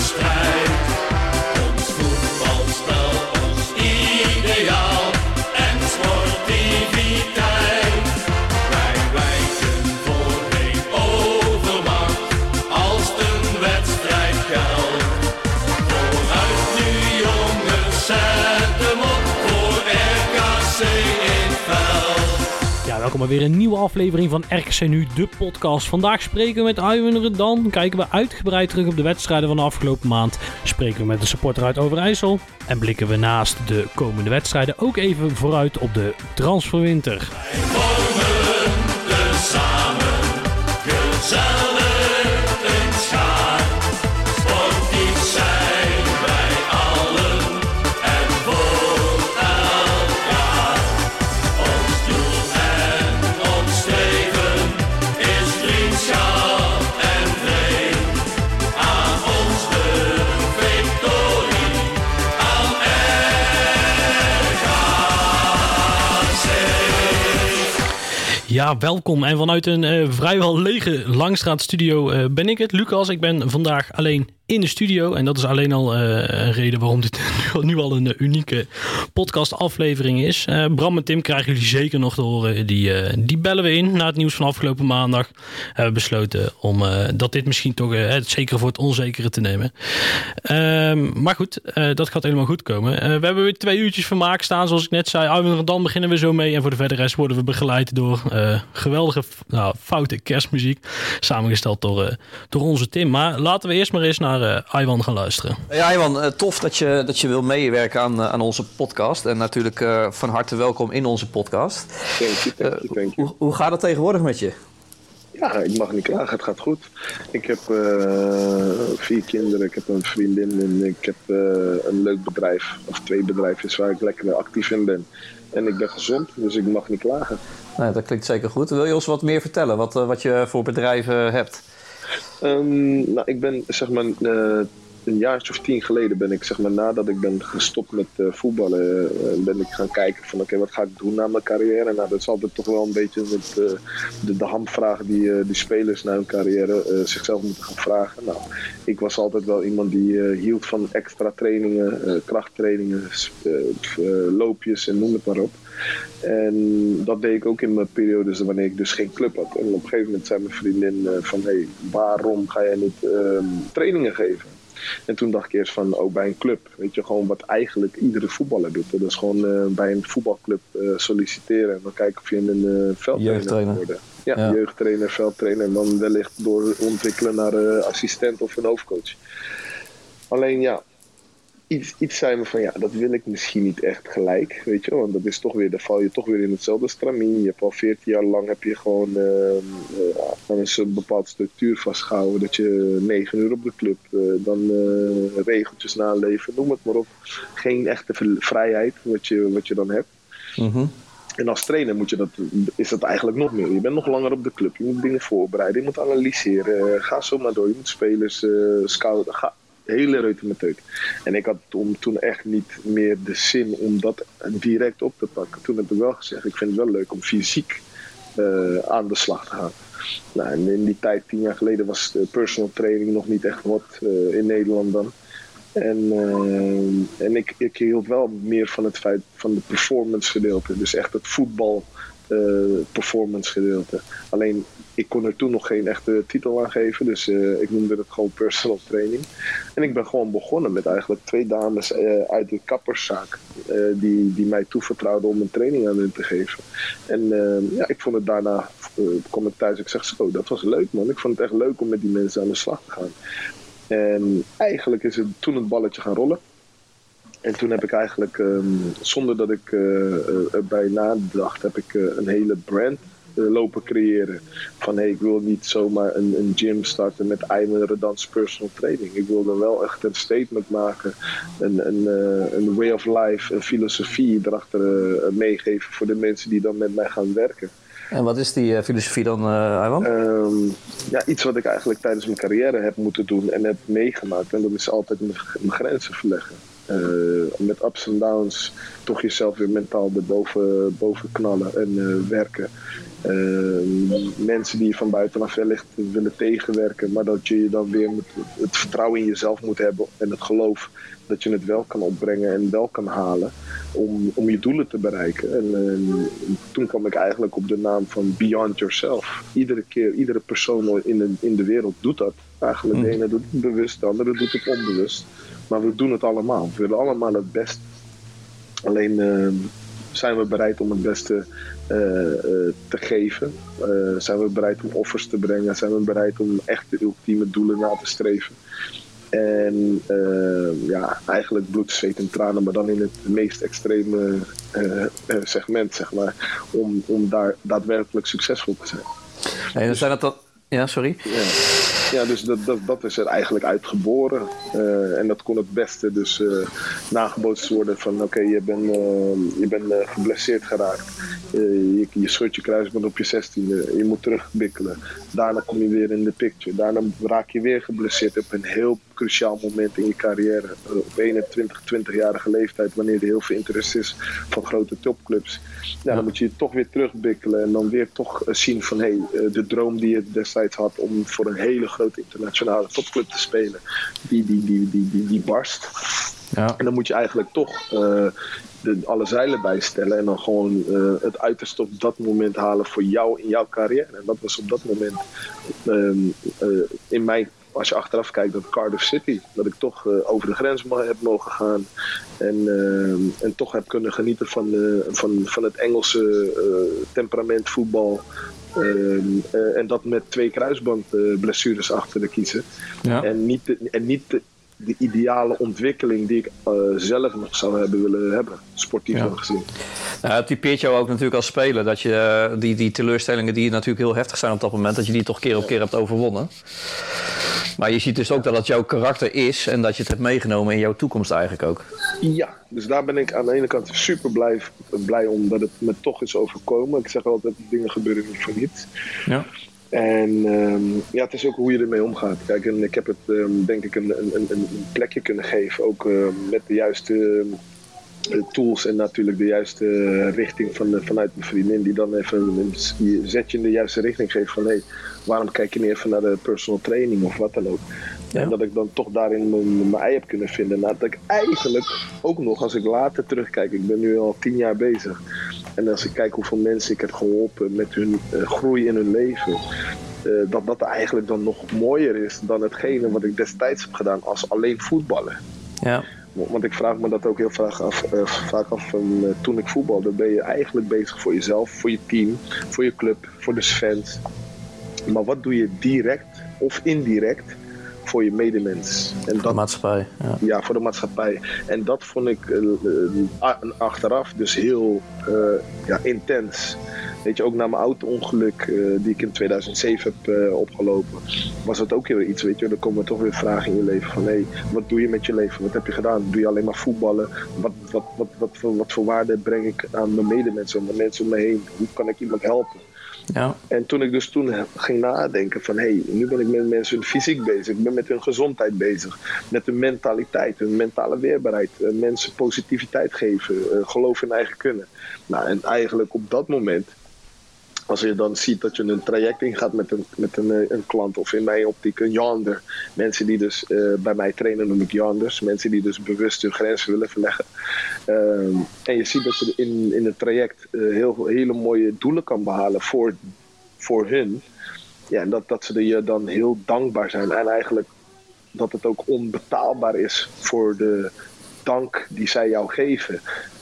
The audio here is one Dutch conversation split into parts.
wedstrijd. Bij weer een nieuwe aflevering van RKC Nu, de podcast. Vandaag spreken we met Iwan Redan, kijken we uitgebreid terug op de wedstrijden van de afgelopen maand, spreken we met de supporter uit Overijssel en blikken we naast de komende wedstrijden ook even vooruit op de transferwinter. vormen tezamen gezellig Welkom. En vanuit een eh, vrijwel lege Langstraat-studio eh, ben ik het, Lucas. Ik ben vandaag alleen in de studio. En dat is alleen al eh, een reden waarom dit nu, al een unieke podcast-aflevering is. Bram en Tim krijgen jullie zeker nog te horen. Die, die bellen we in na het nieuws van afgelopen maandag. Hebben we besloten om dat dit misschien toch het zekere voor het onzekere te nemen. Ehm, maar goed, dat gaat helemaal goed komen. We hebben weer twee uurtjes vermaak staan, zoals ik net zei. Ah, dan beginnen we zo mee. En voor de verdere rest worden we begeleid door geweldige, nou, foute kerstmuziek. Samengesteld door, eh, door onze Tim. Maar laten we eerst maar eens naar eh Iwan gaan luisteren. Ja, Iwan, eh, tof dat je, dat je wil meewerken aan, aan onze podcast. En natuurlijk eh, van harte welkom in onze podcast. Thank you, thank you, thank you. Hoe, hoe gaat het tegenwoordig met je? Ja, ik mag niet klagen. Het gaat goed. Ik heb eh, vier kinderen, ik heb een vriendin en ik heb eh, een leuk bedrijf. Of twee bedrijfjes waar ik lekker actief in ben. En ik ben gezond, dus ik mag niet klagen. Nou, dat klinkt zeker goed. Wil je ons wat meer vertellen? Wat, eh, wat je voor bedrijven hebt? Ehm, nou, ik ben zeg maar eh, een jaar of tien geleden ben ik zeg maar nadat ik ben gestopt met eh, voetballen, ben ik gaan kijken van oké, wat ga ik doen na mijn carrière? Nou, dat is altijd toch wel een beetje de, de hamvraag die, die spelers na hun carrière zichzelf moeten gaan vragen. Nou, ik was altijd wel iemand die hield van extra trainingen, krachttrainingen, loopjes en noem het maar op. En dat deed ik ook in mijn periodes wanneer ik dus geen club had. En op een gegeven moment zei mijn vriendin eh, van... hé, hey, waarom ga jij niet ehm, trainingen geven? En toen dacht ik eerst van, ook bij een club. Weet je, gewoon wat eigenlijk iedere voetballer doet. Dat is gewoon eh, bij een voetbalclub eh, solliciteren. En dan kijken of je een uh, veldtrainer kan worden. Ja, Ja. jeugdtrainer, veldtrainer. En dan wellicht door ontwikkelen naar assistent of een hoofdcoach. Alleen ja, iets, iets zei me van ja, dat wil ik misschien niet echt gelijk, weet je. Want dat is toch weer, dan val je toch weer in hetzelfde stramien. Je hebt al 14 jaar lang heb je gewoon ehm, eh, aan een bepaalde structuur vastgehouden. Dat je 9 uur op de club, eh, dan eh, regeltjes naleven, noem het maar op. Geen echte vrijheid wat je, wat je dan hebt. Mhm. En als trainer moet je dat, is dat eigenlijk nog meer. Je bent nog langer op de club. Je moet dingen voorbereiden. Je moet analyseren. Ga zo maar door. Je moet spelers scouten. Ga, hele reutemeteut. En ik had toen, toen echt niet meer de zin om dat direct op te pakken. Toen heb ik wel gezegd, ik vind het wel leuk om fysiek eh, aan de slag te gaan. Nou, in die tijd, tien jaar geleden, was de personal training nog niet echt wat eh, in Nederland dan. En, eh, en ik, ik hield wel meer van het feit van de performance gedeelte. Dus echt het voetbal eh, performance gedeelte. Alleen ik kon er toen nog geen echte titel aan geven. Dus eh, ik noemde het gewoon personal training. En ik ben gewoon begonnen met eigenlijk twee dames eh, uit de kapperszaak. eh, die, die mij toevertrouwden om een training aan hun te geven. En ja, ik vond het daarna, kwam ik thuis ik zeg zo, dat was leuk man. Ik vond het echt leuk om met die mensen aan de slag te gaan. En eigenlijk is het toen het balletje gaan rollen. En toen heb ik eigenlijk, ehm, zonder dat ik eh, erbij nadacht, heb ik een hele brand lopen creëren. Van hé, hey, ik wil niet zomaar een, een gym starten met Ayman Redans personal training. Ik wilde wel echt een statement maken. Een, een, eh, een way of life, een filosofie erachter eh, meegeven voor de mensen die dan met mij gaan werken. En wat is die eh, filosofie dan, eh Iwan? Ehm, ja, iets wat ik eigenlijk tijdens mijn carrière heb moeten doen en heb meegemaakt. En dat is altijd mijn, mijn grenzen verleggen. eh, met ups en downs toch jezelf weer mentaal erboven boven knallen en eh, werken. Eh, mensen die je van buitenaf wellicht willen tegenwerken, maar dat je dan weer met het vertrouwen in jezelf moet hebben en het geloof dat je het wel kan opbrengen en wel kan halen om, om je doelen te bereiken. En, en toen kwam ik eigenlijk op de naam van Beyond Yourself. Iedere keer, iedere persoon in de, in de wereld doet dat. Eigenlijk de ene doet het bewust, de andere doet het onbewust. Maar we doen het allemaal. We willen allemaal het beste. Alleen eh, zijn we bereid om het beste eh, eh, te geven? Eh, zijn we bereid om offers te brengen? Zijn we bereid om echt de ultieme doelen na te streven? En ja, eigenlijk bloed, zweet en tranen, maar dan in het meest extreme segment, zeg maar. Om, om daar daadwerkelijk succesvol te zijn. En dan zijn het dan... Ja, sorry. Ja, ja dus dat, dat, dat is er eigenlijk uitgeboren. Eh en dat kon het beste dus eh, nagebootst worden van oké, je bent eh, je bent geblesseerd geraakt. Je, je je kruisband op je 16e. Je moet terugbikkelen. Daarna kom je weer in de picture. Daarna raak je weer geblesseerd op een heel cruciaal moment in je carrière. Op 21, 20-jarige leeftijd, wanneer er heel veel interesse is van grote topclubs. Ja, dan moet je je toch weer terugbikkelen en dan weer toch eh, zien van hé, hey, eh, de droom die je destijds had om voor een hele grote internationale topclub te spelen, die, die, die, die, die, die barst. Ja. En dan moet je eigenlijk toch eh, de, alle zeilen bijstellen en dan gewoon het uiterste op dat moment halen voor jou in jouw carrière. En dat was op dat moment ehm, eh, in mijn, als je achteraf kijkt, dat Cardiff City, dat ik toch eh, over de grens heb mogen gaan en, ehm, en toch heb kunnen genieten van, eh, van, van het Engelse eh, temperament voetbal. Eh, en dat met twee kruisbandblessures achter de kiezen. Ja. En niet, en niet de, de ideale ontwikkeling die ik eh, zelf nog zou hebben willen hebben, sportief Ja. gezien. Nou, het typeert jou ook natuurlijk als speler. Dat je eh, die, die teleurstellingen die natuurlijk heel heftig zijn op dat moment, dat je die toch keer op keer hebt overwonnen. Maar je ziet dus ook dat het jouw karakter is en dat je het hebt meegenomen in jouw toekomst eigenlijk ook. Ja, dus daar ben ik aan de ene kant super blij, blij om dat het me toch is overkomen. Ik zeg altijd, dingen gebeuren niet voor niets. Ja. En ehm, ja, het is ook hoe je ermee omgaat. Kijk, en ik heb het ehm, denk ik een, een, een, een plekje kunnen geven, ook ehm, met de juiste ehm, tools en natuurlijk de juiste eh, richting van, vanuit mijn vriendin, die dan even een je zetje in de juiste richting geeft van hé, hey, waarom kijk je niet even naar de personal training of wat dan ook. Ja. En dat ik dan toch daarin mijn, mijn ei heb kunnen vinden. Nadat ik eigenlijk ook nog, als ik later terugkijk, ik ben nu al tien jaar bezig. En als ik kijk hoeveel mensen ik heb geholpen met hun eh, groei in hun leven. eh, dat dat eigenlijk dan nog mooier is dan hetgene wat ik destijds heb gedaan als alleen voetballen. Ja. Want ik vraag me dat ook heel vaak af. eh, vaak af van, toen ik voetbalde, ben je eigenlijk bezig voor jezelf, voor je team, voor je club, voor de fans. Maar wat doe je direct of indirect voor je medemens? En De dat, maatschappij. Ja. ja, voor de maatschappij. En dat vond ik eh, eh, achteraf dus heel eh, ja, intens. Weet je, ook na mijn auto-ongeluk die ik in 2007 heb opgelopen, was dat ook weer iets. Weet je, er komen toch weer vragen in je leven van hé, wat doe je met je leven? Wat heb je gedaan? Doe je alleen maar voetballen? Wat, wat, wat, wat, voor, wat voor waarde breng ik aan mijn medemensen, aan de mensen om me heen? Hoe kan ik iemand helpen? Ja. En toen ik dus toen ging nadenken van hé, hey, nu ben ik met mensen fysiek bezig, ik ben met hun gezondheid bezig, met hun mentaliteit, hun mentale weerbaarheid, eh, mensen positiviteit geven, eh, geloof in eigen kunnen. Nou, en eigenlijk op dat moment, als je dan ziet dat je een traject ingaat met een, met een, eh, een klant, of in mijn optiek een yander, mensen die dus eh, bij mij trainen noem ik yanders, mensen die dus bewust hun grenzen willen verleggen. Ehm, en je ziet dat je in, in het traject eh, heel, hele mooie doelen kan behalen voor, voor hun. Ja, en dat, dat ze je dan heel dankbaar zijn. En eigenlijk dat het ook onbetaalbaar is voor de dank die zij jou geven.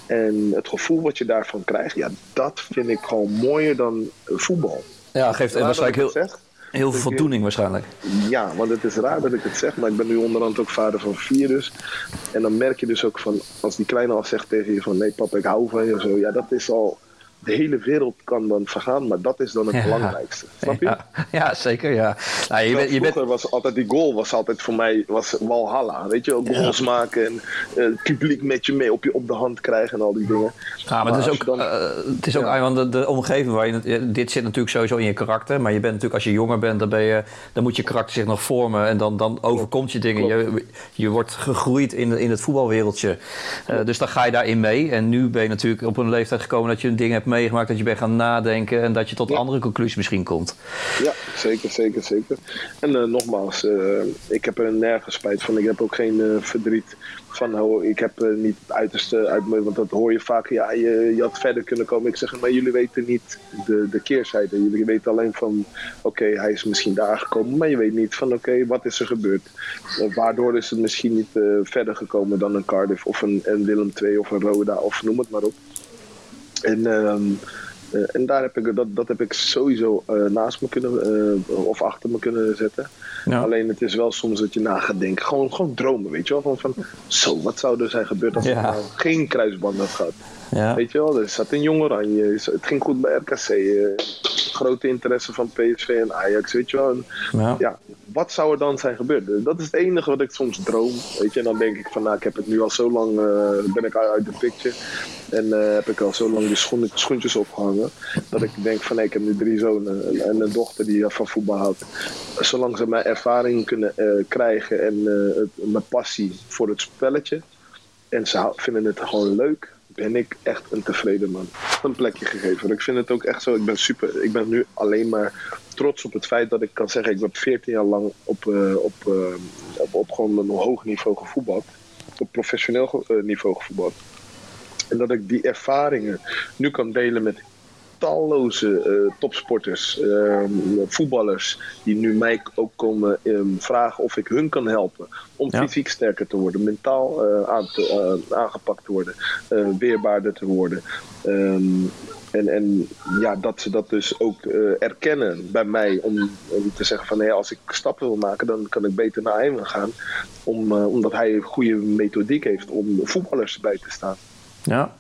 En het gevoel wat je daarvan krijgt, ja, dat vind ik gewoon mooier dan eh, voetbal. ja, geeft waarschijnlijk heel, zeg. heel veel voldoening waarschijnlijk. Ja, want het is raar dat ik het zeg, maar ik ben nu onderhand ook vader van vier dus. En dan merk je dus ook van, als die kleine al zegt tegen je van, nee papa, ik hou van je of zo. Ja, dat is al de hele wereld kan dan vergaan, maar dat is dan het Ja. belangrijkste. Snap je? Ja, ja, zeker, ja. Nou, je, bent, je bent, was altijd die goal was altijd voor mij was Walhalla. Weet je, goals maken en eh, het publiek met je mee op, je op de hand krijgen en al die dingen. Ja, maar, het is ook, dan- eh, het is ook want de, de omgeving waar je... Dit zit natuurlijk sowieso in je karakter. Maar je bent natuurlijk, als je jonger bent, dan, ben je, dan moet je karakter zich nog vormen. En dan, dan overkomt je dingen. Je, je wordt gegroeid in, in het voetbalwereldje. Eh, dus dan ga je daarin mee. En nu ben je natuurlijk op een leeftijd gekomen dat je een ding hebt meegemaakt. Dat je bent gaan nadenken. En dat je tot Ja. andere conclusies misschien komt. Ja, zeker, zeker, zeker. En eh, nogmaals, eh, ik heb er nergens spijt van. Ik heb ook geen eh, verdriet van, oh, ik heb niet het uiterste uit me. Want dat hoor je vaak, ja, je, je had verder kunnen komen. Ik zeg, maar jullie weten niet de, de keerzijde. Jullie weten alleen van, oké, hij is misschien daar gekomen. Maar je weet niet van, oké, wat is er gebeurd? Waardoor is het misschien niet verder gekomen dan een Cardiff of een, een Willem II of een Roda of noem het maar op. En, ehm, eh, en daar heb ik, dat, dat heb ik sowieso eh, naast me kunnen, eh, of achter me kunnen zetten. Ja. Alleen het is wel soms dat je na gaat denken. Gewoon, gewoon dromen, weet je wel. Van, van, zo, wat zou er zijn gebeurd als Ja. ik nou geen kruisband had gehad? Ja. Weet je wel, er zat een jong oranje. Het ging goed bij RKC. eh, grote interesse van PSV en Ajax, weet je wel. En, Ja. ja, wat zou er dan zijn gebeurd? Dat is het enige wat ik soms droom. Weet je, en dan denk ik van, nou, ik heb het nu al zo lang, eh, ben ik uit de picture. En eh, heb ik al zo lang die schoen- schoentjes opgehangen. Dat ik denk van, nee, ik heb nu drie zonen en- en een dochter die van voetbal houdt. Zolang ze mijn ervaring kunnen krijgen en het- mijn passie voor het spelletje. En ze vinden het gewoon leuk. Ben ik echt een tevreden man. Een plekje gegeven. Ik vind het ook echt zo. Ik ben super. Ik ben nu alleen maar trots op het feit dat ik kan zeggen. Ik heb 14 jaar lang op, eh, op, eh, op, op gewoon een hoog niveau gevoetbald. Op professioneel eh, niveau gevoetbald. En dat ik die ervaringen nu kan delen met talloze eh, topsporters, ehm, voetballers, die nu mij ook komen ehm, vragen of ik hun kan helpen om Ja. fysiek sterker te worden, mentaal eh, aan te- eh, aangepakt te worden, weerbaarder te worden. Ehm, en, en ja, dat ze dat dus ook erkennen bij mij om, om te zeggen van hé, als ik stappen wil maken, dan kan ik beter naar hem gaan. Om, omdat hij een goede methodiek heeft om voetballers bij te staan. Ja.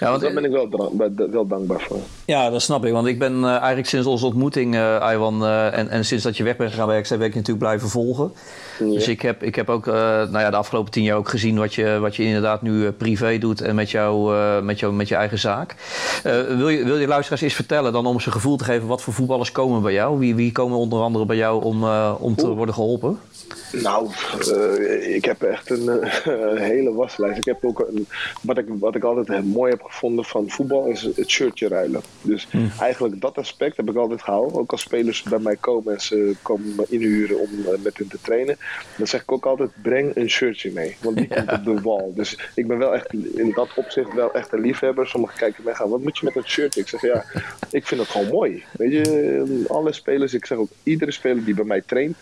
Ja, want, Dus daar ben ik wel, dankbaar voor. Ja, dat snap ik. Want ik ben eh, eigenlijk sinds onze ontmoeting, eh Iwan, eh, en, en sinds dat je weg bent gegaan bij ben ik natuurlijk blijven volgen. Dus ik heb, ik heb ook nou ja, de afgelopen tien jaar ook gezien wat je, wat je inderdaad nu privé doet en met, jou, met, jou, met je eigen zaak. Wil, je, wil je luisteraars eens vertellen, dan om ze een gevoel te geven, wat voor voetballers komen bij jou? Wie, wie komen onder andere bij jou om, om te Oeh. worden geholpen? Nou, ik heb echt een, hele waslijst. Ik heb ook een, wat, ik, wat ik altijd mooi heb gevonden van voetbal is het shirtje ruilen. Dus eigenlijk dat aspect heb ik altijd gehouden. Ook als spelers bij mij komen en ze komen me inhuren om eh, met hun te trainen. Dan zeg ik ook altijd, breng een shirtje mee. Want die komt op de wal. Dus ik ben wel echt in dat opzicht wel echt een liefhebber. Sommigen kijken mij gaan, wat moet je met dat shirt? Ik zeg, ja, ik vind het gewoon mooi. Weet je, alle spelers, ik zeg ook, iedere speler die bij mij traint,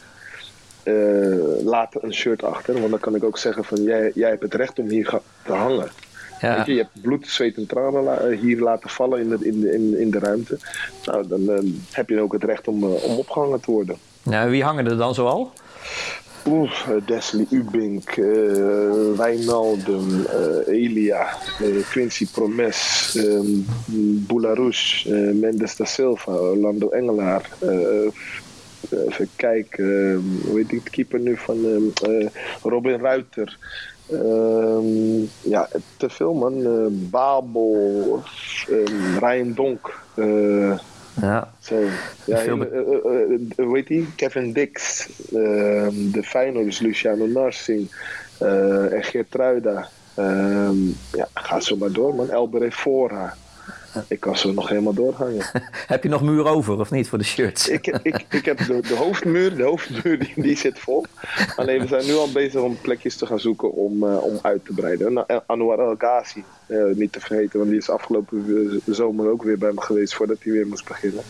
eh, laat een shirt achter. Want dan kan ik ook zeggen van jij, jij hebt het recht om hier te hangen. Ja. Weet je, je hebt bloed, zweet en tranen la- hier laten vallen in de, in de, in, in de ruimte. Nou, dan eh, heb je ook het recht om, eh, om opgehangen te worden. Ja, wie hangen er dan zoal? Oeh, eh, Desley Ubink, eh Wijnaldum, Elia, Quincy Promes, Boularouche, eh, Mendes da Silva, Orlando Engelaar. even kijken, eh, hoe heet die keeper nu van Robin Ruiter. Ehm, ja, te veel man. Eh, Babel, eh, Ryan Donk. eh, Ja. zo. Ja, hele- hoe heet die? Kevin Dix. ehm, de Feyenoorders, Luciano Narsing. en Geertruida. Ehm ja, ga zo maar door, man. Elbere Fora. Ik kan zo nog helemaal doorhangen. Heb je nog muur over of niet voor de shirts? ik, ik, ik heb de, de hoofdmuur, de hoofdmuur die, die zit vol. Alleen we zijn nu al bezig om plekjes te gaan zoeken om, eh, om uit te breiden. Nou, eh, Anwar El Ghazi, eh, niet te vergeten, want die is afgelopen zomer ook weer bij me geweest voordat hij weer moest beginnen.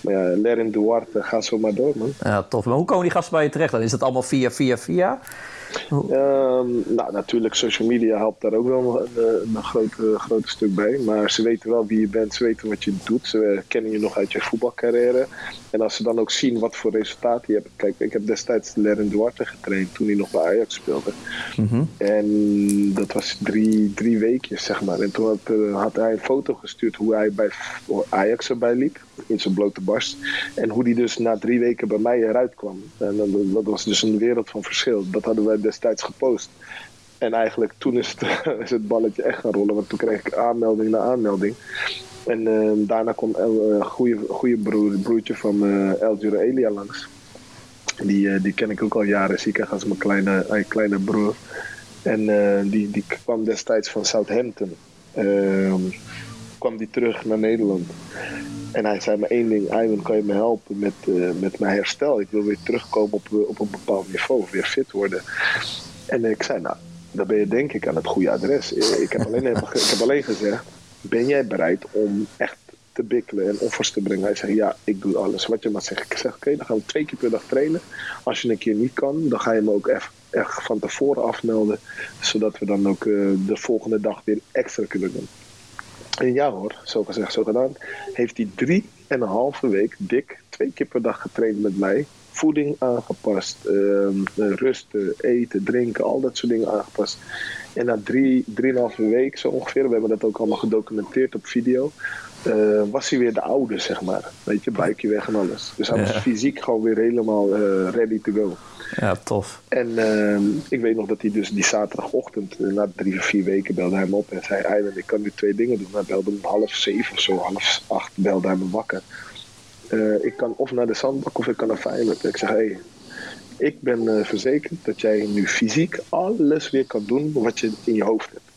Maar ja, Lerin Duarte, ga zo maar door, man. Ja, tof. Maar hoe komen die gasten bij je terecht dan? Is dat allemaal via, via, via? Ehm, nou, natuurlijk, social media helpt daar ook wel een, een, een groot, eh, groot stuk bij. Maar ze weten wel wie je bent, ze weten wat je doet. Ze kennen je nog uit je voetbalcarrière. En als ze dan ook zien wat voor resultaten je hebt. Kijk, ik heb destijds Lerin Duarte getraind toen hij nog bij Ajax speelde. En dat was drie, drie weekjes, zeg zeg maar. En toen had, eh, had hij een foto gestuurd hoe hij bij Ajax erbij liep, in zijn blote barst. En hoe die dus na drie weken bij mij eruit kwam. En dat, was dus een wereld van verschil. Dat hadden wij destijds gepost. En eigenlijk toen is het, balletje echt gaan rollen, want toen kreeg ik aanmelding na aanmelding. En eh, daarna kwam een goede, goede broer, broertje van uh, El Elia langs. Die, eh, die ken ik ook al jaren, ik als mijn kleine, kleine broer. En die, die kwam destijds van Southampton. Ehm, kwam die terug naar Nederland. En hij zei me één ding, Ivan, kan je me helpen met, met mijn herstel? Ik wil weer terugkomen op, op een bepaald niveau, weer fit worden. En ik zei, nou, dan ben je denk ik aan het goede adres. Ik heb alleen, ik heb alleen gezegd, ben jij bereid om echt te bikkelen en offers te brengen? Hij zei, ja, ik doe alles wat je maar zegt. Ik zeg, oké, dan gaan we twee keer per dag trainen. Als je een keer niet kan, dan ga je me ook echt, van tevoren afmelden. Zodat we dan ook de volgende dag weer extra kunnen doen. En ja hoor, zo gezegd, zo gedaan. Heeft hij drie en een halve week dik twee keer per dag getraind met mij voeding aangepast, uh, rusten, eten, drinken, al dat soort dingen aangepast. En na drie, drieënhalve week zo ongeveer, we hebben dat ook allemaal gedocumenteerd op video, uh, was hij weer de oude, zeg maar. Weet je, buikje weg en alles. Dus hij was fysiek gewoon weer helemaal uh, ready to go. Ja, tof. En uh, ik weet nog dat hij dus die zaterdagochtend, na drie of vier weken, belde hij me op en zei: Eiland, ik kan nu twee dingen doen. Hij belde om half zeven of zo, half acht, belde hij me wakker. Uh, ik kan of naar de zandbak of ik kan naar Feyenoord. Ik zeg, hey, ik ben uh, verzekerd dat jij nu fysiek alles weer kan doen wat je in je hoofd hebt.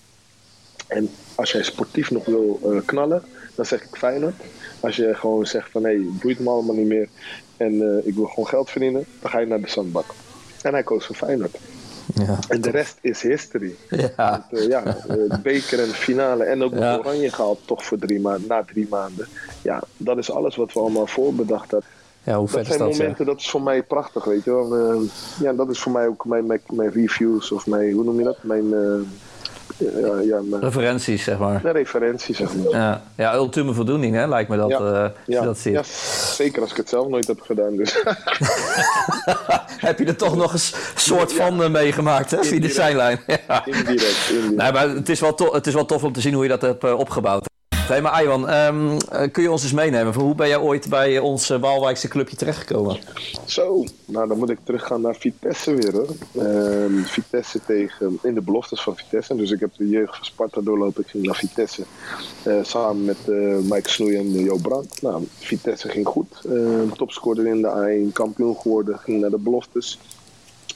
En als jij sportief nog wil knallen, dan zeg ik Feyenoord. Als je gewoon zegt van, hé, hey, boeit me allemaal niet meer en ik wil gewoon geld verdienen, dan ga je naar de zandbak. En hij koos voor Feyenoord. Ja, en de rest is history. Ja, Want, uh, ja de beker en de finale en ook ja. oranje gehaald toch voor drie maanden, na drie maanden. Ja, dat is alles wat we allemaal voorbedacht hebben. Ja, hoe dat zijn dat, momenten, ja. dat is voor mij prachtig, weet je wel. Uh, ja, dat is voor mij ook mijn, mijn, mijn reviews of mijn, hoe noem je dat? Mijn, uh, ja, referenties, zeg maar. Mijn referenties, zeg maar. Ja, ja ultieme voldoening, hè, lijkt me dat. Ja, ja. dat ziet. ja, zeker als ik het zelf nooit heb gedaan. Dus. heb je er toch nog een soort van uh, meegemaakt, hè, via de zijlijn. Ja. Indirect, indirect. Nee, maar het is, wel tof, het is wel tof om te zien hoe je dat hebt uh, opgebouwd. Hey, maar Iwan, um, kun je ons eens meenemen? Hoe ben jij ooit bij ons uh, Waalwijkse clubje terechtgekomen? Zo, nou dan moet ik teruggaan naar Vitesse weer hoor. Uh, Vitesse tegen, in de beloftes van Vitesse. Dus ik heb de jeugd van Sparta doorlopen. Ik ging naar Vitesse. Uh, samen met uh, Mike Snoei en Jo Brandt. Nou, Vitesse ging goed. topscorer in de A1, kampioen geworden. Ging naar de beloftes.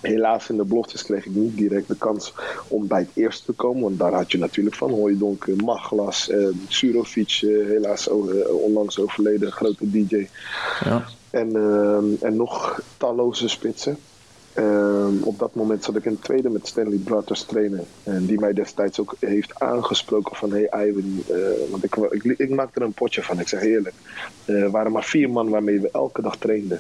Helaas in de beloftes kreeg ik niet direct de kans om bij het eerste te komen. Want daar had je natuurlijk van Hooijdonk, Maglas, eh, Surovic, eh, helaas uh, onlangs overleden, grote DJ. Ja. En, uh, en nog talloze spitsen. Ehm, op dat moment zat ik in het tweede met Stanley Brothers trainer. En die mij destijds ook heeft aangesproken van... Hey Ivan, want ik, ik, ik, maakte er een potje van, ik zeg eerlijk. Er waren maar vier man waarmee we elke dag trainden.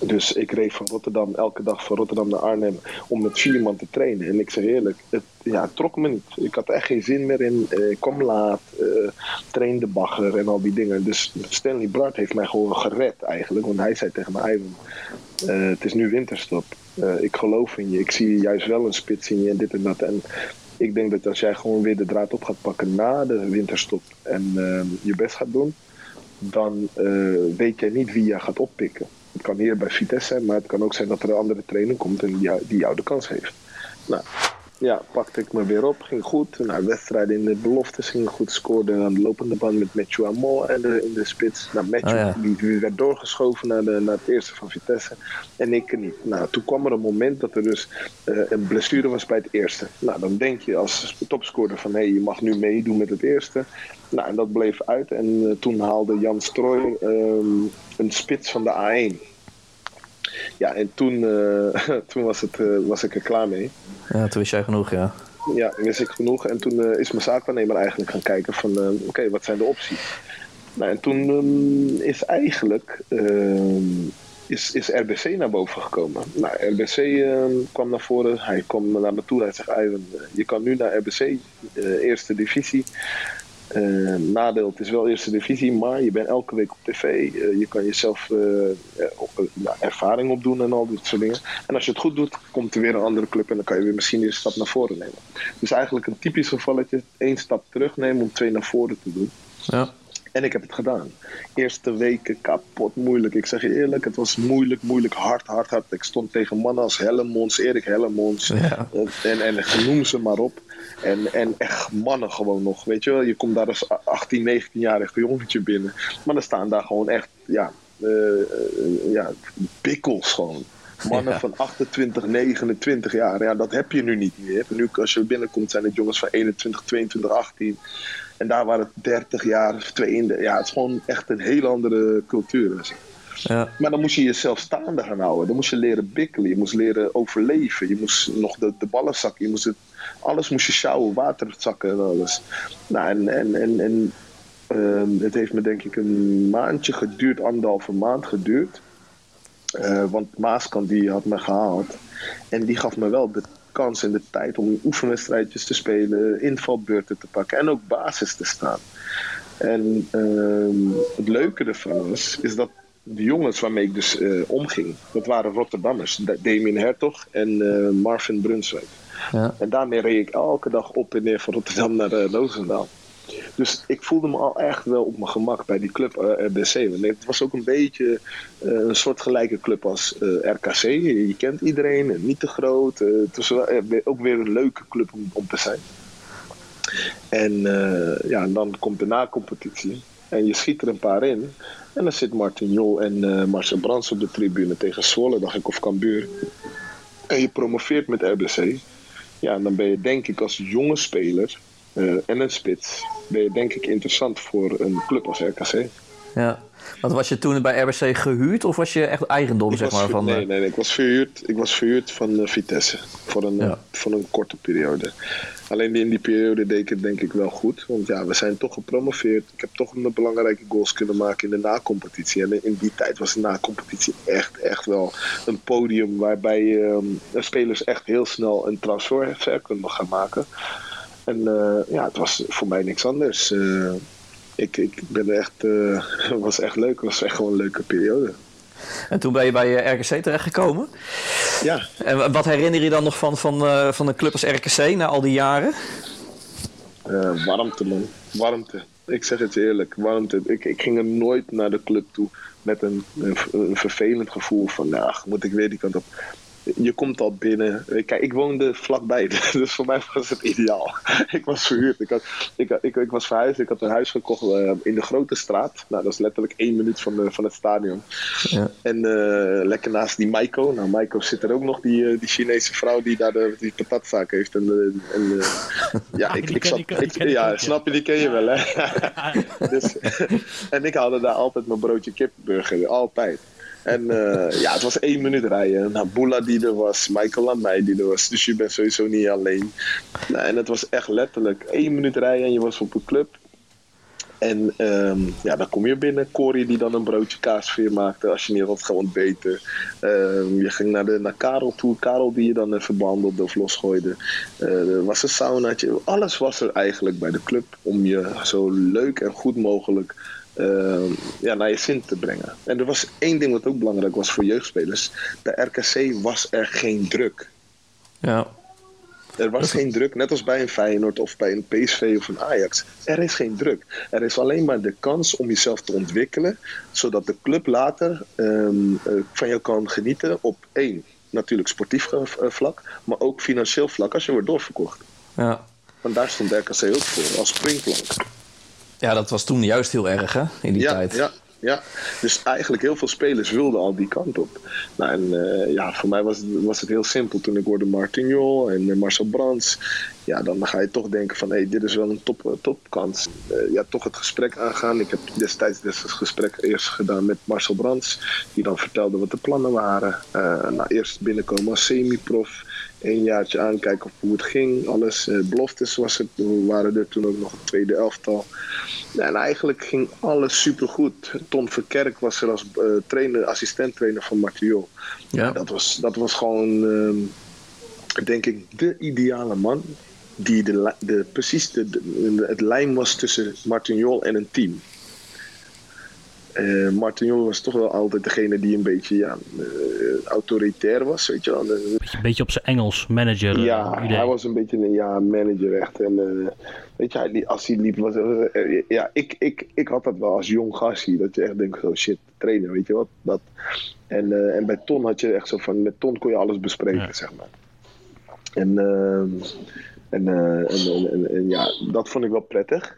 Dus ik reed van Rotterdam elke dag van Rotterdam naar Arnhem om met vier man te trainen. En ik zeg eerlijk, het, ja, trok me niet. Ik had echt geen zin meer in. Ik kwam laat, uh, trainde bagger en al die dingen. Dus Stanley Bart heeft mij gewoon gered eigenlijk. Want hij zei tegen mij, Ivan, uh, het is nu winterstop. ik geloof in je. Ik zie juist wel een spits in je en dit en dat. En ik denk dat als jij gewoon weer de draad op gaat pakken na de winterstop en je best gaat doen, dan weet jij niet wie je gaat oppikken. Het kan hier bij Vitesse zijn, maar het kan ook zijn dat er een andere trainer komt en die, die jou de kans geeft. Nou, ja, pakte ik me weer op, ging goed. Nou, wedstrijden in de beloftes ging goed, scoorde aan de lopende band met Matthew Amor in de, in de spits. Nou, Matthew Oh, ja. die werd doorgeschoven naar, de, naar het eerste van Vitesse en ik niet. Nou, toen kwam er een moment dat er dus eh, een blessure was bij het eerste. Nou, dan denk je als topscorer van hé, hey, je mag nu meedoen met het eerste. Nou, en dat bleef uit en uh, toen haalde Jan Strooy um, een spits van de A1. Ja, en toen, uh, toen was, het, uh, was ik er klaar mee. Ja, toen wist jij genoeg, ja. Ja, wist ik genoeg. En toen uh, is mijn zaakwaarnemer eigenlijk gaan kijken van... oké, okay, wat zijn de opties? Nou, en toen um, is eigenlijk... is, is RBC naar boven gekomen. Nou, RBC kwam naar voren. Hij kwam naar me toe. Hij zegt, Ivan, je kan nu naar RBC, eerste divisie. Eh, nadeel, het is wel eerste divisie, maar je bent elke week op tv. Eh, je kan jezelf eh, ervaring opdoen en al dit soort dingen. En als je het goed doet, komt er weer een andere club en dan kan je weer misschien weer een stap naar voren nemen. Dus eigenlijk een typisch gevalletje, één stap terugnemen om twee naar voren te doen. Ja. En ik heb het gedaan. Eerste weken kapot moeilijk. Ik zeg je eerlijk, het was moeilijk, moeilijk, hard, hard, hard. Ik stond tegen mannen als Hellemons, Erik Hellemons. Ja. eh, En, en noem ze maar op. En, en echt mannen gewoon nog. Weet je wel, je komt daar als 18, 19-jarig jongetje binnen. Maar dan staan daar gewoon echt, ja, eh, eh, ja bikkels gewoon. Mannen Ja. van 28, 29 jaar. Ja, dat heb je nu niet meer. Nu als je binnenkomt zijn het jongens van 21, 22, 18. En daar waren het 30 jaar of 32. Ja, het is gewoon echt een hele andere cultuur. Dus. Ja. Maar dan moest je jezelf staande gaan houden. Dan moest je leren bikkelen. Je moest leren overleven. Je moest nog de, de ballen zakken. Je moest het, alles moest je sjouwen, water zakken en alles. Nou, en, en, en, ehm, het heeft me denk ik een maandje geduurd, anderhalve maand geduurd. Eh, want Maaskant die had me gehaald. En die gaf me wel de kans en de tijd om oefenwedstrijdjes te spelen, invalbeurten te pakken en ook basis te staan. En ehm, het leuke ervan is, is dat de jongens waarmee ik dus eh, omging, dat waren Rotterdammers. Da- Damien Hertog en eh, Marvin Brunswijk. Ja. En daarmee reed ik elke dag op en neer van Rotterdam naar uh. Dus ik voelde me al echt wel op mijn gemak bij die club eh, RBC. Het was ook een beetje eh, een soortgelijke club als RKC. Je, kent iedereen, en niet te groot. ook weer een leuke club om, om te zijn. En ja, dan komt de na-competitie. En je schiet er een paar in. En dan zit Martin Jol en Marcel Brands op de tribune tegen Zwolle, dacht ik, of Cambuur. En je promoveert met RBC. Ja, dan ben je denk ik als jonge speler eh, en een spits... ben je denk ik interessant voor een club als RKC. ja. Want was je toen bij RBC gehuurd of was je echt eigendom, Ik zeg maar? Van, nee, eh, nee, nee, ik was verhuurd, ik was verhuurd van eh, Vitesse voor een, Ja. voor een korte periode. Alleen in die periode deed ik het denk ik wel goed. Want ja, we zijn toch gepromoveerd. Ik heb toch een belangrijke goals kunnen maken in de na-competitie. En in die tijd was de na-competitie echt, echt wel een podium waarbij ehm, spelers echt heel snel een transfer kunnen gaan maken. En eh, ja, het was voor mij niks anders. Ik, ik ben echt, eh, het was echt leuk. Het was echt gewoon een leuke periode. En toen ben je bij eh, RKC terechtgekomen. Ja, En wa- wat herinner je dan nog van, van, eh, van een club als RKC na al die jaren? Warmte, man. Warmte. Ik zeg het je eerlijk, warmte. Ik, ik ging er nooit naar de club toe met een, een, een vervelend gevoel van, nou, moet ik weer die kant op. Je komt al binnen. Kijk, ik woonde vlakbij, dus voor mij was het ideaal. Ik was verhuurd. Ik, had, ik, had- ik, ik was verhuisd. Ik had een huis gekocht eh, in de grote straat. Nou, dat is letterlijk één minuut van, de, van het stadion. Ja. En eh, lekker naast die Maiko. Nou, Maiko zit er ook nog, die, eh, die Chinese vrouw die daar de, die patatzaak heeft. En, eh, en, eh, ja, ik, die ik ken- zat, ja. snap je, die ken je wel, hè? dus, en ik haalde daar altijd mijn broodje kipburger, altijd. En eh, ja, het was één minuut rijden. Nou, Boela die er was, Michael Lamey die er was. Dus je bent sowieso niet alleen. Nou, en het was echt letterlijk één minuut rijden en je was op een club. En ehm, ja, dan kom je binnen. Corrie die dan een broodje kaasveer maakte als je niet had gewoon ontbeten. Ehm, je ging naar, de, naar Karel toe. Karel die je dan even behandelde of losgooide. Eh, er was een saunaatje. Alles was er eigenlijk bij de club om je zo leuk en goed mogelijk ehm, ja, naar je zin te brengen. En er was één ding wat ook belangrijk was voor jeugdspelers. Bij RKC was er geen druk. Ja. Er was geen druk, net als bij een Feyenoord of bij een PSV of een Ajax. Er is geen druk. Er is alleen maar de kans om jezelf te ontwikkelen, zodat de club later ehm, eh, van jou kan genieten op één, natuurlijk sportief eh, vlak, maar ook financieel vlak als je wordt doorverkocht. Ja. Want daar stond RKC ook voor, als springplank. Ja, dat was toen juist heel erg, hè? In die ja, tijd. Ja, ja, dus eigenlijk heel veel spelers wilden al die kant op. Nou, en eh, ja, voor mij was, het- was het heel simpel. Toen ik hoorde Martin Jol en eh, Marcel Brands. Ja, dan ga je toch denken van, hé, hey, dit is wel een top, eh, topkans. Eh, ja, toch het gesprek aangaan. Ik heb destijds dus het gesprek eerst gedaan met Marcel Brands. Die dan vertelde wat de plannen waren. Nou, eerst binnenkomen als semi-prof. Een jaartje aankijken hoe het ging. Alles, eh, beloftes was het. We waren er toen ook nog een tweede elftal. En eigenlijk ging alles supergoed. Tom Verkerk was er als eh, trainer, assistent-trainer van Martial. Ja. Dat, was, dat was gewoon, ehm, denk ik, de ideale man die de, de, precies de, de- het lijn was tussen Martin Jol en een team. Eh Martin Jol was toch wel altijd degene die een beetje ja, eh, autoritair was, weet je wel. De- Beetje, beetje op zijn Engels, manager. eh, ja, idee. hij was een beetje een ja, manager echt. En eh, weet je, hij als hij liep was eh, ja, ik, ik, ik had dat wel als jong gastje, dat je echt denkt, oh shit, trainen, weet je wat. Dat. En, eh, en bij Ton had je echt zo van, met Ton kon je alles bespreken, Ja. zeg maar. En, ehm, en, eh, en, en, en- en ja, dat vond ik wel prettig.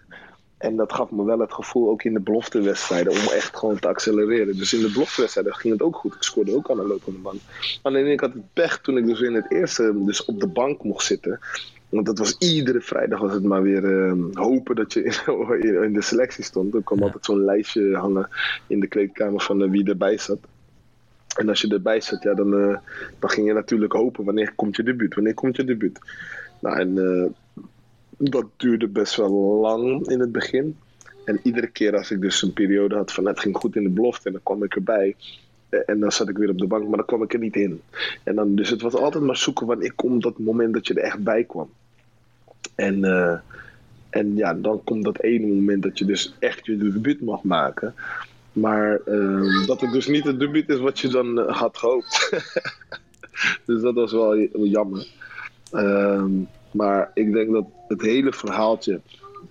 En dat gaf me wel het gevoel, ook in de beloftewedstrijden, om echt gewoon te accelereren. Dus in de beloftewedstrijden ging het ook goed. Ik scoorde ook aan de lopende band. Alleen ik had het pech toen ik dus in het eerste dus op de bank mocht zitten. Want dat was iedere vrijdag was het maar weer ehm, hopen dat je in, in de selectie stond. Er kwam Ja. altijd zo'n lijstje hangen in de kleedkamer van eh, wie erbij zat. En als je erbij zat, ja, dan, eh, dan ging je natuurlijk hopen wanneer komt je debuut, wanneer komt je debuut. Nou, en eh, dat duurde best wel lang in het begin. En iedere keer als ik dus een periode had van het ging goed in de belofte en dan kwam ik erbij. eh, En dan zat ik weer op de bank, maar dan kwam ik er niet in. En dan, dus het was altijd maar zoeken wanneer komt dat moment dat je er echt bij kwam. En, eh, en ja, dan komt dat ene moment dat je dus echt je debuut mag maken. Maar ehm, dat het dus niet het debuut is wat je dan eh, had gehoopt. dus dat was wel jammer. Ehm, maar ik denk dat het hele verhaaltje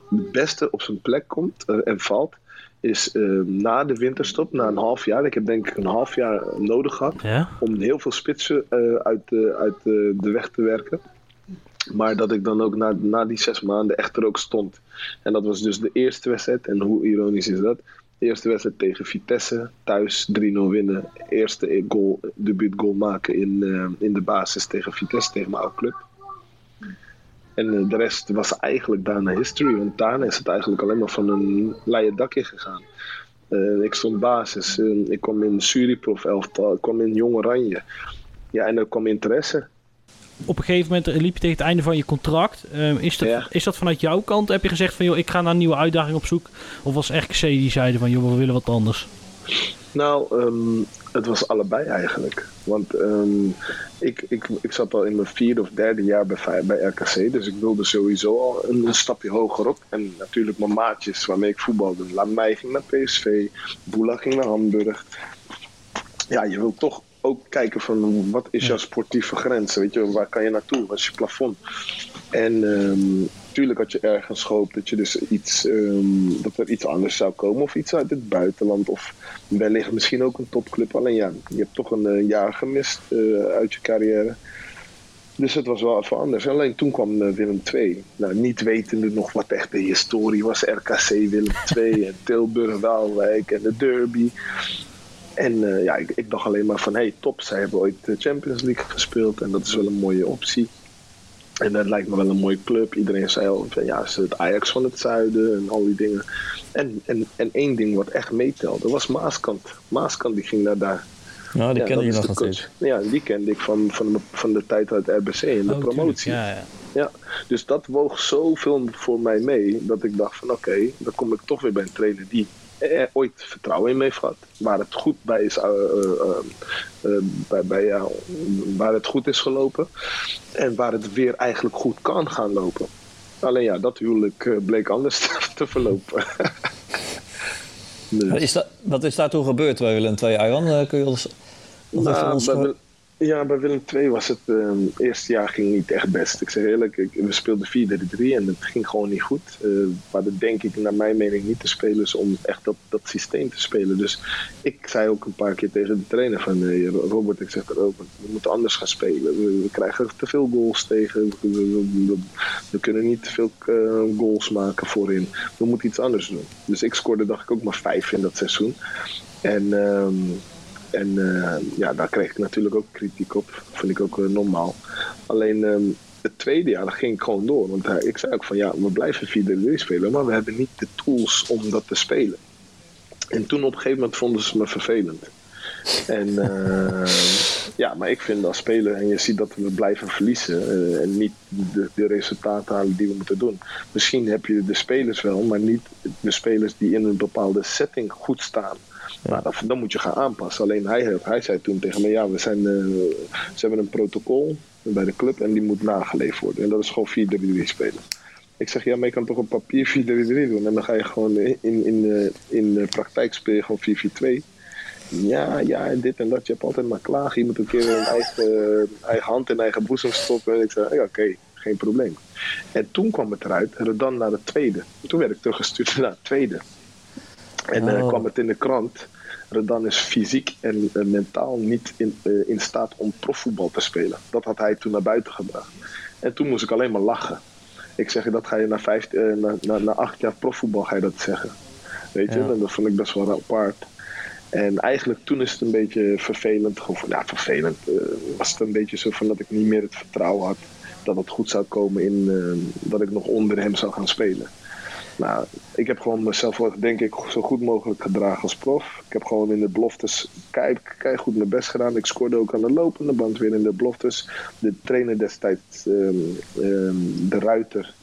het beste op zijn plek komt eh, en valt. Is ehm, na de winterstop, na een half jaar. Ik heb denk ik een half jaar nodig gehad Ja? om heel veel spitsen eh, uit, de, uit de, de weg te werken. Maar dat ik dan ook na, na die zes maanden echt er ook stond. En dat was dus de eerste wedstrijd. En hoe ironisch is dat? De eerste wedstrijd tegen Vitesse, thuis 3-0 winnen. Eerste goal, debuutgoal maken in, eh, in de basis tegen Vitesse, tegen mijn oude club. En eh, de rest was eigenlijk daarna history. Want daarna is het eigenlijk alleen maar van een leien dakje gegaan. Eh, ik stond basis. eh, ik kwam in Suriprof elftal. Ik kwam in Jong Oranje. Ja, en er kwam interesse. Op een gegeven moment liep je tegen het einde van je contract. Ehm, is, dat, Ja. is dat vanuit jouw kant? Heb je gezegd van, joh, ik ga naar een nieuwe uitdaging op zoek? Of was RKC die zeiden van, joh, we willen wat anders? Nou, ehm, het was allebei eigenlijk. Want ehm, ik, ik, ik zat al in mijn vierde of derde jaar bij, bij RKC. Dus ik wilde sowieso al een, een stapje hoger op. En natuurlijk mijn maatjes waarmee ik voetbalde. Lamai ging naar PSV. Boela ging naar Hamburg. Ja, je wilt toch ook kijken van wat is jouw sportieve grens? Weet je, waar kan je naartoe? Wat is je plafond? En ehm, natuurlijk had je ergens gehoopt dat je dus iets, ehm, dat er iets anders zou komen. Of iets uit het buitenland. Of wellicht misschien ook een topclub. Alleen ja, je hebt toch een eh, jaar gemist eh, uit je carrière. Dus het was wel even anders. Alleen toen kwam eh, Willem II. Nou, niet wetende nog wat echt de historie was. RKC Willem II en Tilburg Waalwijk en de derby. En ja, ik, ik dacht alleen maar van, hey top, zij hebben ooit de Champions League gespeeld. En dat is wel een mooie optie. En dat lijkt me wel een mooie club. Iedereen zei al, van, ja, ze het Ajax van het zuiden en al die dingen. En, en, en één ding wat echt meetelde, was Maaskant. Maaskant die ging naar daar. Nou, die Ja, kende je nog natuurlijk. coach. Ja, die kende ik van, van, de, van de tijd uit RBC en de Oh, promotie. Ja, ja. Ja, dus dat woog zoveel voor mij mee dat ik dacht van oké, dan kom ik toch weer bij een trainer die er ooit vertrouwen in me heeft gehad. Waar het goed bij is, eh, eh, eh, eh, bij, waar het goed is gelopen. En waar het weer eigenlijk goed kan gaan lopen. Alleen ja, dat huwelijk eh, bleek anders te verlopen. Dus- Wat is, dat, wat is daar toen gebeurd bij Willem II? Eh, kun je ons nog even ons... ja, bij Willem II was het het eerste jaar ging niet echt best. Ik zeg eerlijk, ik, we speelden 4-3 en het ging gewoon niet goed. Eh maar dat denk ik naar mijn mening niet de spelers om echt dat, dat systeem te spelen. Dus ik zei ook een paar keer tegen de trainer van eh, Robert, ik zeg Robert, we moeten anders gaan spelen. We, we krijgen te veel goals tegen. We, we- we- we kunnen niet te veel eh, goals maken voorin. We moeten iets anders doen. Dus ik scoorde dacht ik ook maar vijf in dat seizoen. En ehm, en eh, ja, daar kreeg ik natuurlijk ook kritiek op. Vind ik ook eh, normaal. Alleen ehm, het tweede jaar ging ik gewoon door. Want ik zei ook van ja, we blijven 4-3 spelen, maar we hebben niet de tools om dat te spelen. En toen op een gegeven moment vonden ze me vervelend. En eh, ja, maar ik vind als speler, en je ziet dat we blijven verliezen en niet de, de resultaten halen die we moeten doen. Misschien heb je de spelers wel, maar niet de spelers die in een bepaalde setting goed staan. Nou, dan, moet je gaan aanpassen. Alleen hij, hij zei toen tegen me, ja, we zijn, eh, ze hebben een protocol. bij de club en die moet nageleefd worden. En dat is gewoon 4-3-3 spelen. Ik zeg, ja, maar je kan toch op papier 4-3-3 doen. En dan ga je gewoon in, in, de, in de praktijk spelen gewoon 4-4-2. Ja, ja, en dit en dat. Je hebt altijd maar klagen. Je moet een keer een eigen, eigen hand in eigen boezem stoppen. En ik zei, oké, geen probleem. En toen kwam het eruit, dan naar de tweede. Toen werd ik teruggestuurd naar het tweede. En dan Oh. kwam het in de krant. Redan is fysiek en eh, mentaal niet in, eh, in staat om profvoetbal te spelen. Dat had hij toen naar buiten gebracht. En toen moest ik alleen maar lachen. Ik zeg, dat ga je na, vijf, eh, na, na, na acht jaar profvoetbal ga je dat zeggen. Weet je, Ja. en dat vond ik best wel apart. En eigenlijk toen is het een beetje vervelend. Gewoon van, ja, vervelend. eh, was het een beetje zo van dat ik niet meer het vertrouwen had dat het goed zou komen in eh, dat ik nog onder hem zou gaan spelen. Nou, ik heb gewoon mezelf, denk ik, zo goed mogelijk gedragen als prof. Ik heb gewoon in de beloftes kei, kei goed mijn best gedaan. Ik scoorde ook aan de lopende band weer in de beloftes. De trainer destijds, ehm, ehm, de Ruiter,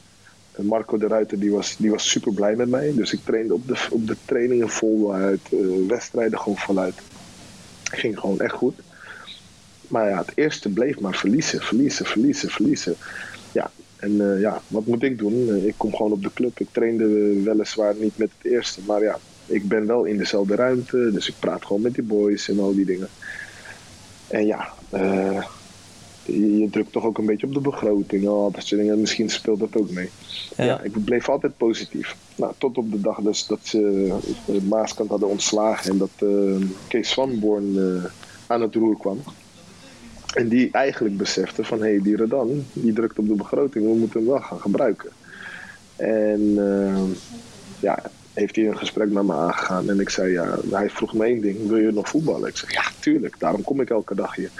eh, Marco de Ruiter, die was, die was super blij met mij. Dus ik trainde op de, op de trainingen voluit, eh wedstrijden gewoon voluit. Ging gewoon echt goed. Maar ja, het eerste bleef maar verliezen, verliezen, verliezen, verliezen. Ja, en eh, ja, wat moet ik doen? Eh, ik kom gewoon op de club. Ik trainde eh, weliswaar niet met het eerste, maar ja, ik ben wel in dezelfde ruimte. Dus ik praat gewoon met die boys en al die dingen. En ja, je, je drukt toch ook een beetje op de begroting. Oh, dat soort dingen. Misschien speelt dat ook mee. Ja. Ja. ik bleef altijd positief. Nou, tot op de dag dus dat ze uh, Maaskant hadden ontslagen en dat eh, Kees Swanborn aan het roer kwam. En die eigenlijk besefte van hé, hey, die Redan, die drukt op de begroting, we moeten hem wel gaan gebruiken. En eh, ja, heeft hij een gesprek met me aangegaan en ik zei ja, hij vroeg me één ding, wil je nog voetballen? Ik zeg ja, tuurlijk, daarom kom ik elke dag hier.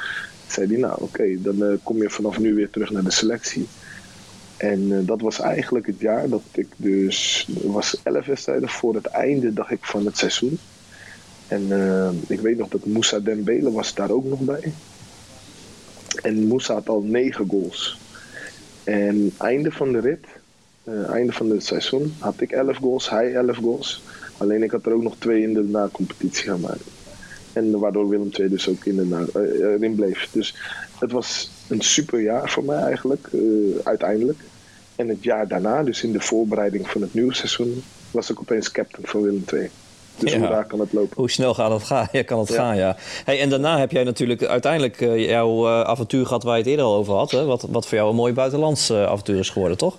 Zei hij nou oké, dan uh, kom je vanaf nu weer terug naar de selectie. En uh, dat was eigenlijk het jaar dat ik dus, was elf wedstrijden voor het einde, dacht ik, van het seizoen. En uh, ik weet nog dat Moussa Dembele was daar ook nog bij. En Moussa had al negen goals. En einde van de rit, uh, einde van het seizoen, had ik elf goals, hij elf goals. Alleen ik had er ook nog twee in de na-competitie gemaakt. En waardoor Willem II dus ook in de na, uh, erin bleef. Dus het was een super jaar voor mij eigenlijk, uh, uiteindelijk. En het jaar daarna, dus in de voorbereiding van het nieuwe seizoen, was ik opeens captain van Willem II. Dus ja. hoe daar kan het lopen. Hoe snel gaat het gaan? Ja, kan het ja. gaan, ja. Hey, en daarna heb jij natuurlijk uiteindelijk uh, jouw uh, avontuur gehad waar je het eerder al over had. Hè? Wat, wat voor jou een mooi buitenlands uh, avontuur is geworden, toch?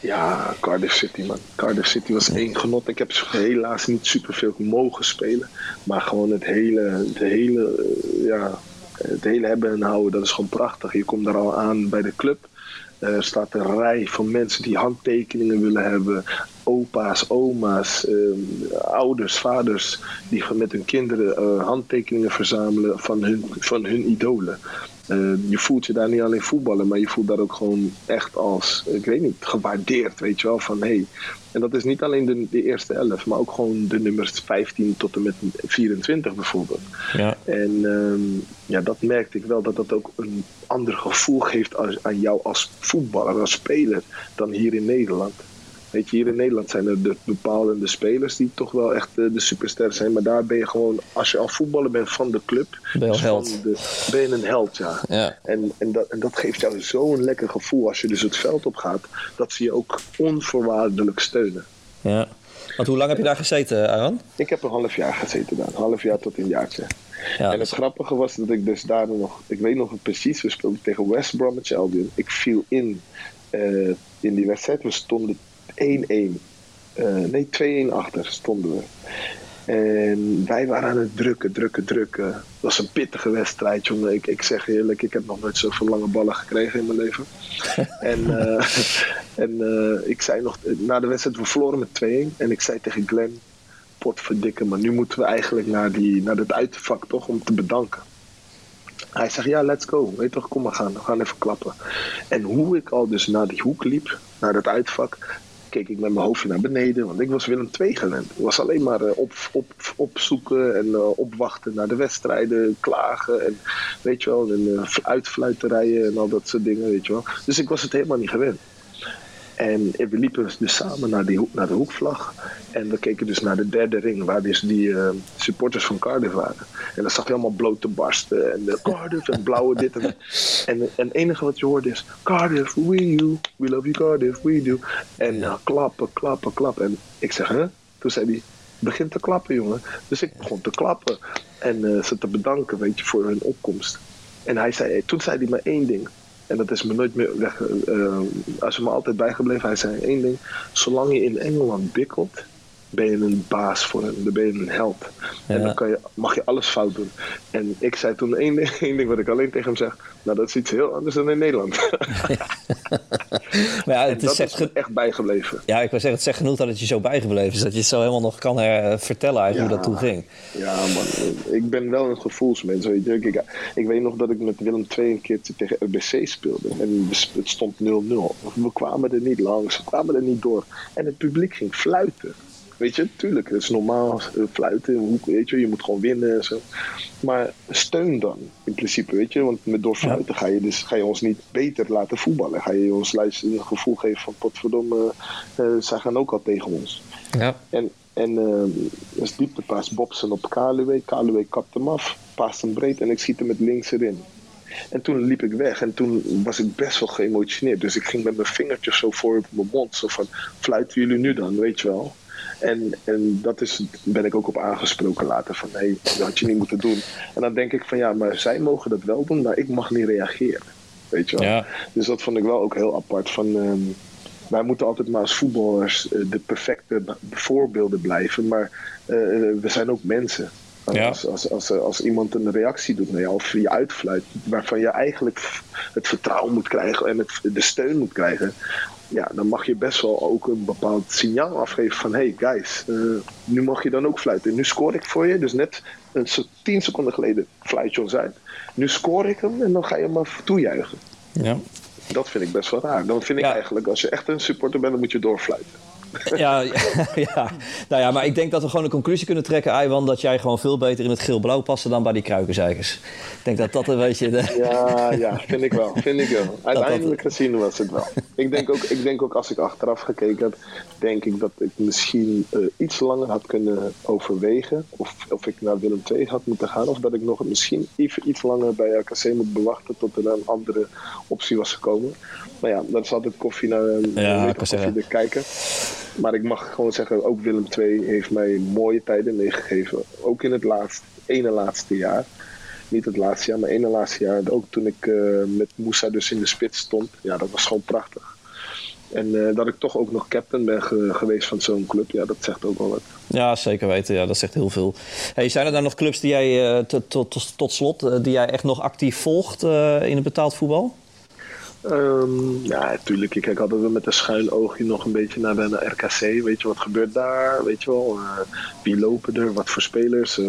Ja, Cardiff City, man. Cardiff City was één genot. Ik heb helaas niet superveel mogen spelen. Maar gewoon het hele, het hele, ja, het hele hebben en houden, dat is gewoon prachtig. Je komt daar al aan bij de club. Er staat een rij van mensen die handtekeningen willen hebben. Opa's, oma's, eh, ouders, vaders die met hun kinderen uh, handtekeningen verzamelen van hun, van hun idolen. Uh, je voelt je daar niet alleen voetballen, maar je voelt daar ook gewoon echt als, ik weet niet, gewaardeerd, weet je wel, van hé. Hey. En dat is niet alleen de, de, eerste elf, maar ook gewoon de nummers 15 tot en met 24 bijvoorbeeld. Ja. En um, ja, dat merkte ik wel, dat dat ook een ander gevoel geeft als, aan jou als voetballer, als speler, dan hier in Nederland. Weet je, hier in Nederland zijn er de bepaalde spelers die toch wel echt de, de supersterren zijn. Maar daar ben je gewoon, als je al voetballer bent van de club, ben je, dus held. De, ben je een held, ja. ja. En, en, dat, en dat geeft jou zo'n lekker gevoel als je dus het veld op gaat, dat ze je ook onvoorwaardelijk steunen. Ja. Want hoe lang heb je daar gezeten, Aaron? Ik heb een half jaar gezeten daar, een half jaar tot een jaartje. Ja, en het grappige was dat ik dus daar nog, ik weet nog precies, we speelden tegen West Bromwich Albion. Ik viel in uh, in die wedstrijd, we stonden 1-1. Uh, nee, 2-1 achter stonden we. En wij waren aan het drukken, drukken, drukken. Het was een pittige wedstrijd, jongen. Ik, ik zeg eerlijk, ik heb nog nooit zoveel lange ballen gekregen in mijn leven. en uh, en uh, ik zei nog, na de wedstrijd, we verloren met 2-1. En ik zei tegen Glenn, potverdikke, maar nu moeten we eigenlijk naar, die, naar het uitvak toch, om te bedanken. Hij zegt, ja, let's go. Weet toch, kom maar gaan. We gaan even klappen. En hoe ik al dus naar die hoek liep, naar dat uitvak, keek ik met mijn hoofdje naar beneden. Want ik was Willem II gewend. Ik was alleen maar uh, op, op, opzoeken en uh, opwachten naar de wedstrijden, klagen en weet je wel, en uh, uitfluiterijen en al dat soort dingen, weet je wel. Dus ik was het helemaal niet gewend. En we liepen dus samen naar, die, naar de hoekvlag. En we keken dus naar de derde ring, waar dus die eh, supporters van Cardiff waren. En dan zag je allemaal blote barsten en de Cardiff en blauwe dit en dat. En, het enige wat je hoorde is, Cardiff, we you, we love you Cardiff, we do. En nou, klappen, klappen, klappen. En ik zeg, hè? Toen zei hij, begin te klappen jongen. Dus ik begon te klappen en eh, ze te bedanken, weet je, voor hun opkomst. En hij zei, toen zei hij maar één ding. En dat is me nooit meer weg. eh, als je me altijd bijgebleven. Hij zei één ding. Zolang je in Engeland bikkelt, ben je een baas voor hem. Dan ben je een held. En dan kan je, mag je alles fout doen. En ik zei toen één ding, één ding wat ik alleen tegen hem zeg. Nou, dat is iets heel anders dan in Nederland. Maar ja, het is echt bijgebleven. ja, ik wil zeggen, het zegt genoeg dat het je zo bijgebleven is. Dat je het zo helemaal nog kan eh, vertellen eigenlijk hoe dat toen ging. Ja, man. Ik ben wel een gevoelsmens. Weet je. Ik, ik weet nog dat ik met Willem II een keertje tegen RBC speelde. En het stond 0-0. We kwamen er niet langs. We kwamen er niet door. En het publiek ging fluiten. Weet je, tuurlijk, het is normaal eh, fluiten. Weet je, je moet gewoon winnen en zo. Maar steun dan, in principe, weet je. Want met door fluiten ga je, dus, ga je ons niet beter laten voetballen. Ga je ons luisteren een gevoel geven van, potverdomme, eh zij gaan ook al tegen ons. Ja. En, en eh, dus dieptepaas Bobsen op Kaluwe. Kaluwe kapt hem af, paast hem breed en ik schiet hem met links erin. En toen liep ik weg en toen was ik best wel geëmotioneerd. Dus ik ging met mijn vingertjes zo voor op mijn mond. Zo van, fluiten jullie nu dan, weet je wel. En, en dat is, ben ik ook op aangesproken later. Van, hé, hey, dat had je niet moeten doen. En dan denk ik van, ja, maar zij mogen dat wel doen, maar ik mag niet reageren. Weet je wel. Ja. Dus dat vond ik wel ook heel apart. Van, ehm, wij moeten altijd maar als voetballers eh, de perfecte voorbeelden blijven. Maar eh, we zijn ook mensen. Ja. Als, als, als, als iemand een reactie doet naar jou of je uitfluit, waarvan je eigenlijk het vertrouwen moet krijgen en het, de steun moet krijgen, ja, dan mag je best wel ook een bepaald signaal afgeven van hey guys, eh, nu mag je dan ook fluiten. Nu scoor ik voor je, dus net een tien seconden geleden fluit je ons uit. Nu scoor ik hem en dan ga je hem maar toejuichen. Ja. Dat vind ik best wel raar. Dan vind ik Ja. eigenlijk, als je echt een supporter bent, dan moet je doorfluiten. Ja, ja, nou ja, maar ik denk dat we gewoon een conclusie kunnen trekken, Iwan, dat jij gewoon veel beter in het geel-blauw paste dan bij die kruikenzeikers. Ik denk dat dat een beetje de... Ja, ja, vind ik wel. Vind ik wel. Uiteindelijk gezien was het wel. Ik denk ook, ik denk ook als ik achteraf gekeken heb, denk ik dat ik misschien eh, iets langer had kunnen overwegen. Of, of ik naar Willem II had moeten gaan. Of dat ik nog misschien even iets langer bij RKC moet bewachten tot er een andere optie was gekomen. Maar ja, dat is altijd koffie naar een Ja, zeggen. koffie te kijken. Maar ik mag gewoon zeggen, ook Willem II heeft mij mooie tijden meegegeven. Ook in het laatste, ene laatste jaar. Niet het laatste jaar, maar ene laatste jaar. Ook toen ik eh, met Moussa dus in de spits stond. Ja, dat was gewoon prachtig. En eh, dat ik toch ook nog captain ben ge- geweest van zo'n club. Ja, dat zegt ook wel wat. Ja, zeker weten. Ja, dat zegt heel veel. Hey, zijn er dan nog clubs die jij, eh, tot, tot, tot, slot, eh, die jij echt nog actief volgt eh, in het betaald voetbal? Ehm, ja, natuurlijk. Ik kijk altijd wel met een schuin oogje nog een beetje naar de naar RKC. Weet je, wat gebeurt daar? Weet je wel, eh, wie lopen er? Wat voor spelers? Eh,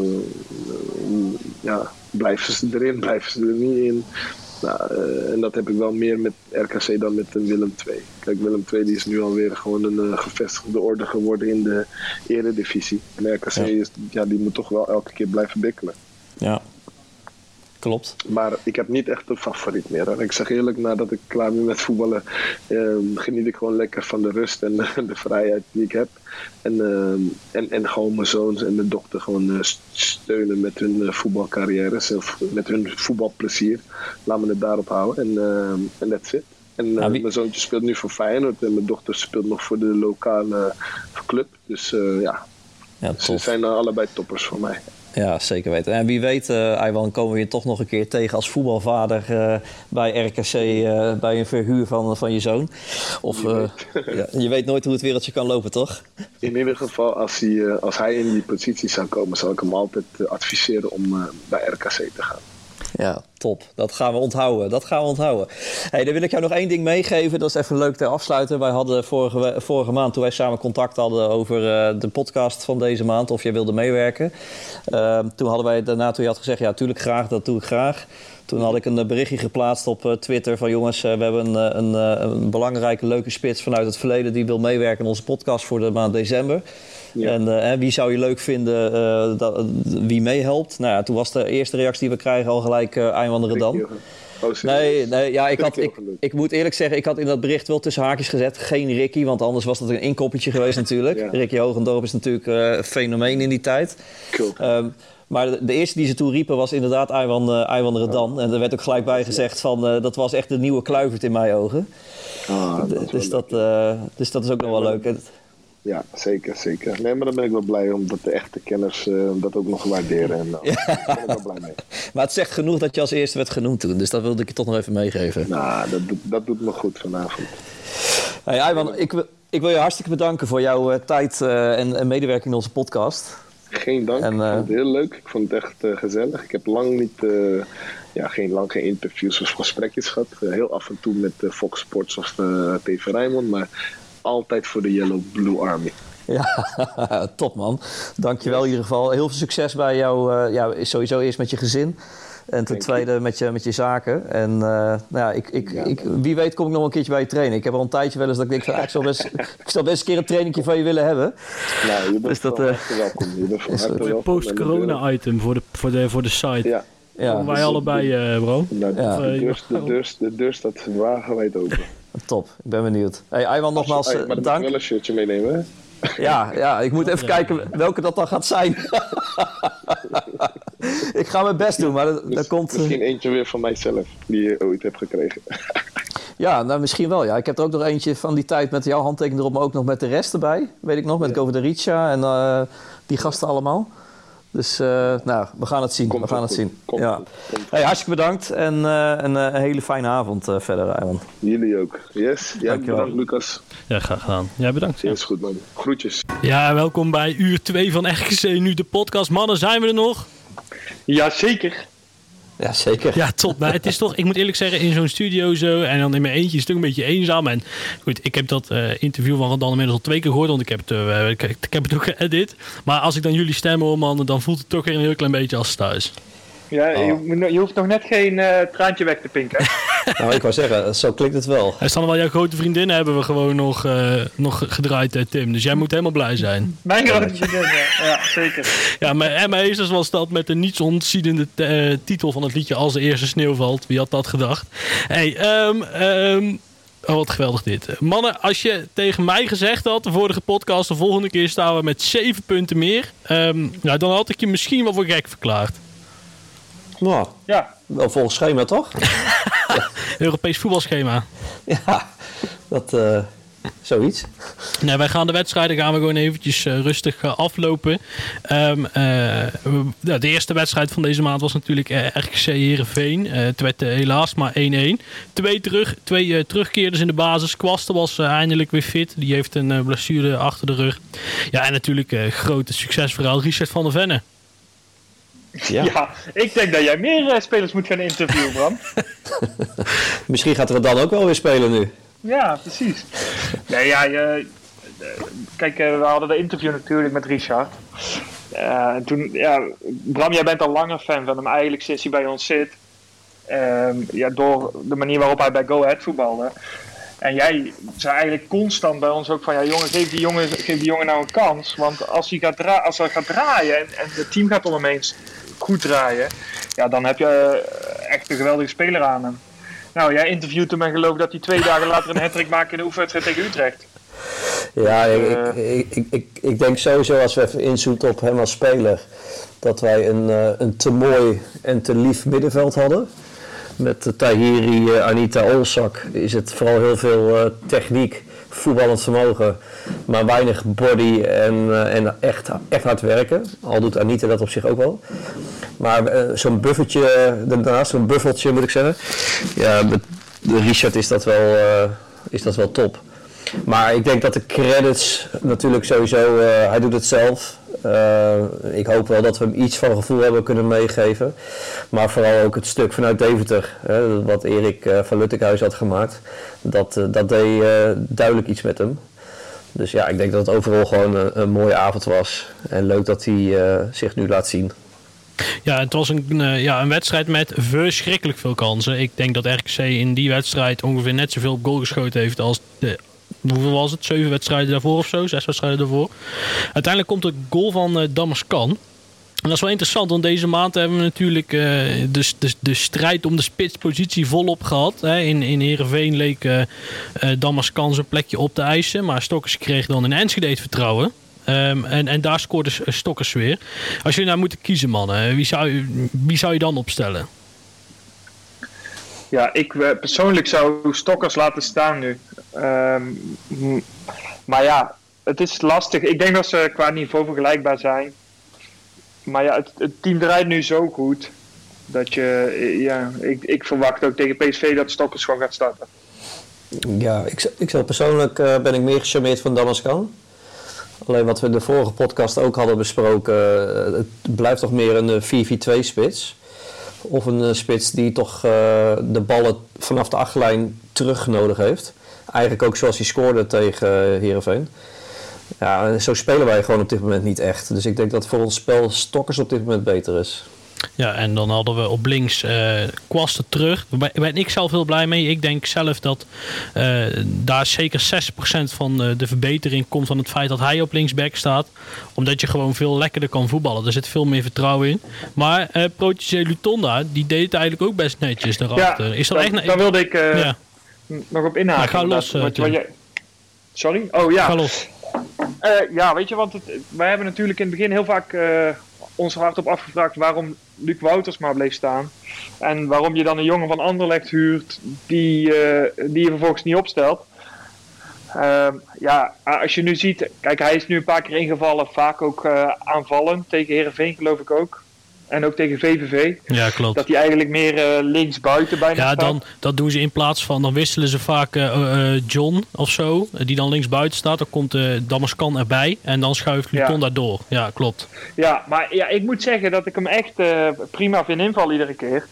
ja, blijven ze erin? Blijven ze er niet in? Nou, eh, en dat heb ik wel meer met RKC dan met Willem II. Kijk, Willem II die is nu alweer gewoon een gevestigde orde geworden in de eredivisie. En RKC Ja. is, ja, die moet toch wel elke keer blijven bikkelen. Ja, klopt. Maar ik heb niet echt een favoriet meer. hoor. Ik zeg eerlijk, nadat ik klaar ben met voetballen, ehm, geniet ik gewoon lekker van de rust en de vrijheid die ik heb. En, ehm, en, en gewoon mijn zoons en mijn dochter gewoon eh, st- steunen met hun eh, voetbalcarrières of met hun voetbalplezier. Laat me het daarop houden. En ehm, en that's it. En eh, Nou, wie- mijn zoontje speelt nu voor Feyenoord en mijn dochter speelt nog voor de lokale club. Dus ja, Ja, ze zijn allebei toppers voor mij. Ja, zeker weten. En wie weet, eh Iwan, komen we je toch nog een keer tegen als voetbalvader eh, bij RKC eh, bij een verhuur van, van je zoon. Of Wie eh, ja, je weet nooit hoe het wereldje kan lopen, toch? In ieder geval, als hij, als hij in die positie zou komen, zal ik hem altijd adviseren om bij RKC te gaan. Ja, top. Dat gaan we onthouden. Dat gaan we onthouden. Hey, dan wil ik jou nog één ding meegeven. Dat is even leuk ter afsluiten. Wij hadden vorige, vorige maand, toen wij samen contact hadden over eh, de podcast van deze maand, of jij wilde meewerken. Ehm, toen hadden wij daarna, toen je had gezegd, ja, tuurlijk graag, dat doe ik graag. Toen had ik een eh, berichtje geplaatst op eh, Twitter van jongens, we hebben een, een, een belangrijke, leuke spits vanuit het verleden die wil meewerken in onze podcast voor de maand december. Ja. En eh, wie zou je leuk vinden eh, dat, wie meehelpt? Nou ja, toen was de eerste reactie die we krijgen al gelijk eh Ayman Redan. Ricky, Oh? Nee, nee ja, ik, had, ik, ik moet eerlijk zeggen, ik had in dat bericht wel tussen haakjes gezet. Geen Ricky, want anders was dat een inkoppertje geweest natuurlijk. Ja. Ricky Hogendorp is natuurlijk eh, een fenomeen in die tijd. Klopt. Ehm, maar de, de eerste die ze toen riepen was inderdaad eh Aywan Redan. En er werd ook gelijk bij gezegd van, eh, dat was echt de nieuwe Kluivert in mijn ogen. Ah, dat dus, dat, eh, dus dat is ook nog wel leuk. Ja, zeker, zeker. Nee, maar dan ben ik wel blij omdat de echte kenners eh, dat ook nog waarderen. En, uh, Daar ben ik wel blij mee. Maar het zegt genoeg dat je als eerste werd genoemd toen. Dus dat wilde ik je toch nog even meegeven. Nou, dat, doet- dat doet me goed vanavond. Hey, Aywan, ik, wil- ik wil je hartstikke bedanken voor jouw eh, tijd eh, en, en medewerking in onze podcast. Geen dank. En, ik eh, vond het heel leuk. Ik vond het echt eh, gezellig. Ik heb lang niet, eh, ja, geen, lang geen interviews of gesprekjes gehad. Eh, heel af en toe met eh, Fox Sports of eh, TV Rijnmond. Maar altijd voor de Yellow Blue Army. Ja, top man. Dankjewel in ieder geval. Heel veel succes bij jou. eh, ja, sowieso eerst met je gezin. En ten tweede met je, met je zaken. En eh, nou ja, ik, ik, Ja, ik, wie weet kom ik nog een keertje bij je trainen. Ik heb al een tijdje wel eens dat ik denk van... ah, ik, zou best, ik zou best een keer een trainingje van je willen hebben. Nou, je bent Dus dat, eh, welkom. Je bent is welkom. Post-corona-item voor de, voor, de, voor de site. Ja, Ja, Wij dus- allebei, eh, bro. nou, Ja. de, deur, de, deur, de deur staat wagenwijd open. Top. Ik ben benieuwd. Hey, Aywan, nogmaals Hey, eh, maar je dank. wel een shirtje meenemen, hè? Ja, ja, ik moet even kijken welke dat dan gaat zijn. ik ga mijn best doen, maar dat, dat Miss- komt... eh, Misschien eentje weer van mijzelf, die je ooit hebt gekregen. Ja, nou misschien wel. Ja. Ik heb er ook nog eentje van die tijd met jouw handtekening erop, maar ook nog met de rest erbij. Weet ik nog, met de Richa en eh, die gasten allemaal. Dus eh, nou, we gaan het zien. Komt we gaan het zien. komt ja. komt. Hey, hartstikke bedankt en eh, een, eh, een hele fijne avond eh, verder, Ayman. Jullie ook. Yes? Ja, Dankjewel. bedankt Lucas. Ja, graag gedaan. Ja, bedankt. Is goed man. Groetjes. Ja, welkom bij uur 2 van RGC Nu de podcast. Mannen, zijn we er nog? Jazeker. Ja, zeker. Ja, top. Maar het is toch, ik moet eerlijk zeggen, in zo'n studio zo en dan in mijn eentje is het een beetje eenzaam. En goed, ik heb dat eh, interview van Randan inmiddels al twee keer gehoord, want ik heb het, eh, ik, ik heb het ook geëdit. Maar als ik dan jullie stemmen hoor, man, dan voelt het toch weer een heel klein beetje als thuis. Ja, je, moet- je hoeft nog net geen eh, traantje weg te pinken. Nou, ik wou zeggen, zo klinkt het wel. En staan wel jouw grote vriendinnen hebben we gewoon nog, eh, nog gedraaid, eh, Tim. Dus jij moet helemaal blij zijn. Mijn grote vriendin, ja. ja, zeker. Ja, maar Emma Heesters was dat met een niets ontziedende titel van het liedje Als de eerste sneeuw valt. Wie had dat gedacht? Hey, ehm, ehm, oh wat geweldig dit. Mannen, als je tegen mij gezegd had, de vorige podcast, de volgende keer staan we met zeven punten meer. ehm, nou, dan had ik je misschien wel voor gek verklaard. Nou, Ja, wel volgens schema toch? Europees voetbalschema. ja, dat... eh, zoiets. Nee, wij gaan de wedstrijden gaan we gewoon eventjes eh, rustig eh, aflopen. Ehm, we- nou, de eerste wedstrijd van deze maand was natuurlijk eh, RKC Heerenveen. Eh het werd helaas maar 1-1. Twee, terug, twee eh, terugkeerders in de basis. Kwasten was eindelijk weer fit. Die heeft een eh, blessure achter de rug. Ja, en natuurlijk eh grote succesverhaal Richard van der Venne. Ja. ja. ik denk dat jij meer eh, spelers moet gaan interviewen, Bram. Misschien gaat er dan ook wel weer spelen nu. Ja, precies. Nee, ja, je, eh, kijk, eh, we hadden de interview natuurlijk met Richard. En toen, ja, Bram, jij bent al langer fan van hem, eigenlijk sinds hij bij ons zit. Ehm, ja, door de manier waarop hij bij Go Ahead voetbalde. En jij zei eigenlijk constant bij ons ook van, ja jongen, geef die jongen, geef die jongen nou een kans. Want als hij gaat, dra als hij gaat draaien en, en het team gaat om hem heen goed draaien, ja, dan heb je eh, echt een geweldige speler aan hem. Nou, jij interviewt hem en geloof dat hij twee dagen later een hat maakt in de oefenwedstrijd tegen Utrecht. Ja, ik, Eh. ik, ik, ik, ik denk sowieso als we even inzoomen op hem als speler, dat wij een, eh, een te mooi en te lief middenveld hadden. Met Tahiri, eh, Anita Olsak is het vooral heel veel eh, techniek, voetballend vermogen, maar weinig body en, eh, en echt, echt hard werken. Al doet Anita dat op zich ook wel. Maar zo'n buffertje, daarnaast zo'n buffeltje moet ik zeggen. Ja, met Richard is dat wel, is dat wel top. Maar ik denk dat de credits natuurlijk sowieso, hij doet het zelf. Eh, ik hoop wel dat we hem iets van gevoel hebben kunnen meegeven. Maar vooral ook het stuk vanuit Deventer, hè, wat Erik eh, van Luttekhuis had gemaakt. Dat, eh, dat deed duidelijk iets met hem. Dus ja, ik denk dat het overal gewoon een, mooie avond was. En leuk dat hij zich nu laat zien. Ja, het was een, ja, een wedstrijd met verschrikkelijk veel kansen. Ik denk dat RKC in die wedstrijd ongeveer net zoveel goal geschoten heeft als de hoeveel was het? Zeven wedstrijden daarvoor of zo? Zes wedstrijden daarvoor. Uiteindelijk komt de goal van uh. En dat is wel interessant, want deze maand hebben we natuurlijk eh, de, de, de strijd om de spitspositie volop gehad. Hè. In, in Heerenveen leek uh, zijn plekje op te eisen, maar Stokkers kreeg dan in Enschede het vertrouwen. Um, en, en daar scoorde Stokkers weer. Als jullie nou moeten kiezen, mannen, wie zou, wie zou je dan opstellen? Ja, ik persoonlijk zou Stokkers laten staan nu. Um, maar ja, het is lastig. Ik denk dat ze qua niveau vergelijkbaar zijn. Maar ja, het, team draait nu zo goed. Dat je, ja, ik, ik verwacht ook tegen PSV dat Stokkers gewoon gaat starten. Ja, ik, ik persoonlijk uh, ben ik meer gecharmeerd van Damascan. Alleen wat we in de vorige podcast ook hadden besproken, uh, het blijft toch meer een 4-4-2 spits. Of een spits die toch de ballen vanaf de achterlijn terug nodig heeft. Eigenlijk ook zoals hij scoorde tegen Heerenveen. Ja, zo spelen wij gewoon op dit moment niet echt. Dus ik denk dat voor ons spel Stokkers op dit moment beter is. Ja, en dan hadden we op links uh, Kwasten terug. Daar ben ik zelf heel blij mee. Ik denk zelf dat uh, daar zeker 60% van uh, de verbetering komt van het feit dat hij op linksback staat. Omdat je gewoon veel lekkerder kan voetballen. Er zit veel meer vertrouwen in. Maar uh, Lutonda, die deed het eigenlijk ook best netjes daarachter. Ja, is dat echt... daar wilde ik ja. Nog op inhaken. Ga los. wat, wat jij... Sorry? Oh ja. Ga los. Uh, ja, weet je, want het, wij hebben natuurlijk in het begin heel vaak uh, ons hart op afgevraagd waarom Luc Wouters maar bleef staan. En waarom je dan een jongen van Anderlecht huurt die, uh, die je vervolgens niet opstelt. Ehm, ja, als je nu ziet, kijk, hij is nu een paar keer ingevallen, vaak ook aanvallen. Tegen Herenveen geloof ik ook. En ook tegen VVV. Ja, klopt. Dat hij eigenlijk meer uh, links buiten bijna Ja, staat. dan, dat doen ze in plaats van, dan wisselen ze vaak uh, uh, John of zo, die dan links buiten staat. Dan komt Damascan erbij en dan schuift Luton ja. daardoor. Ja, klopt. Ja, maar ja, ik moet zeggen dat ik hem echt prima vind invallen iedere keer.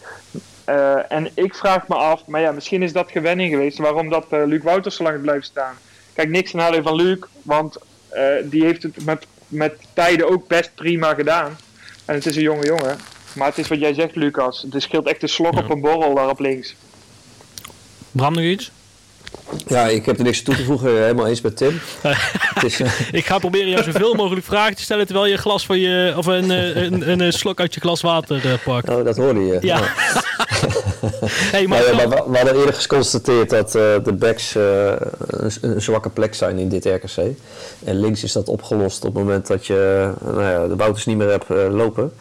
en ik vraag me af, maar ja, misschien is dat gewenning geweest, waarom dat Luc Wouters zo lang blijft staan. Kijk, niks ten nadele van Luc, want die heeft het met, met tijden ook best prima gedaan. En het is een jonge jongen. Maar het is wat jij zegt, Lucas. Het scheelt echt een slok ja. op een borrel daar op links. Bram, nog iets? Ja, ik heb er niks toe te voegen. Helemaal eens met Tim. is, uh... ik ga proberen jou zoveel mogelijk vragen te stellen... terwijl je een glas van je... of een, een, een, een slok uit je glas water uh, pakt. Oh, dat hoorde je. Ja. hey, maar, ja, maar we, we, hadden eerder geconstateerd dat uh, de backs een, een, zwakke plek zijn in dit RKC. En links is dat opgelost op het moment dat je nou ja, de bouters niet meer hebt lopen.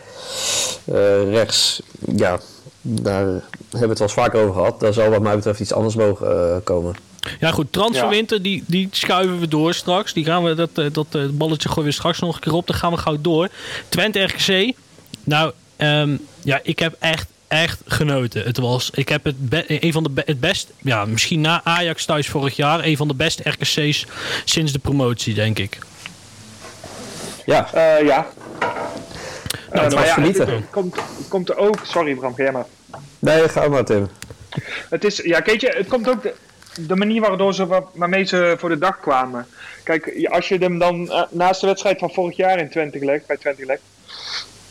rechts, ja, daar hebben we het wel eens vaker over gehad. Daar zal wat mij betreft iets anders mogen uh, komen. Ja goed, transferwinter, ja. die, die schuiven we door straks. Die gaan we, dat, dat, dat balletje gooien we straks nog een keer op. Dan gaan we gauw door. Twente RKC. Nou, um, ja, ik heb echt, echt genoten. Het was, ik heb het be, een van de be, het best, ja, misschien na Ajax thuis vorig jaar, een van de beste RKC's sinds de promotie, denk ik. Ja. Uh, ja. Nou, het uh, was ja, vernietigen. Het, het komt, het komt er ook... Sorry Bram, ga jij maar. Nee, ga maar Tim. Het is, ja, kijk je, het komt ook de, de manier waardoor ze, waarmee ze voor de dag kwamen. Kijk, als je hem dan uh, naast de wedstrijd van vorig jaar in Twente legt, bij Twente legt,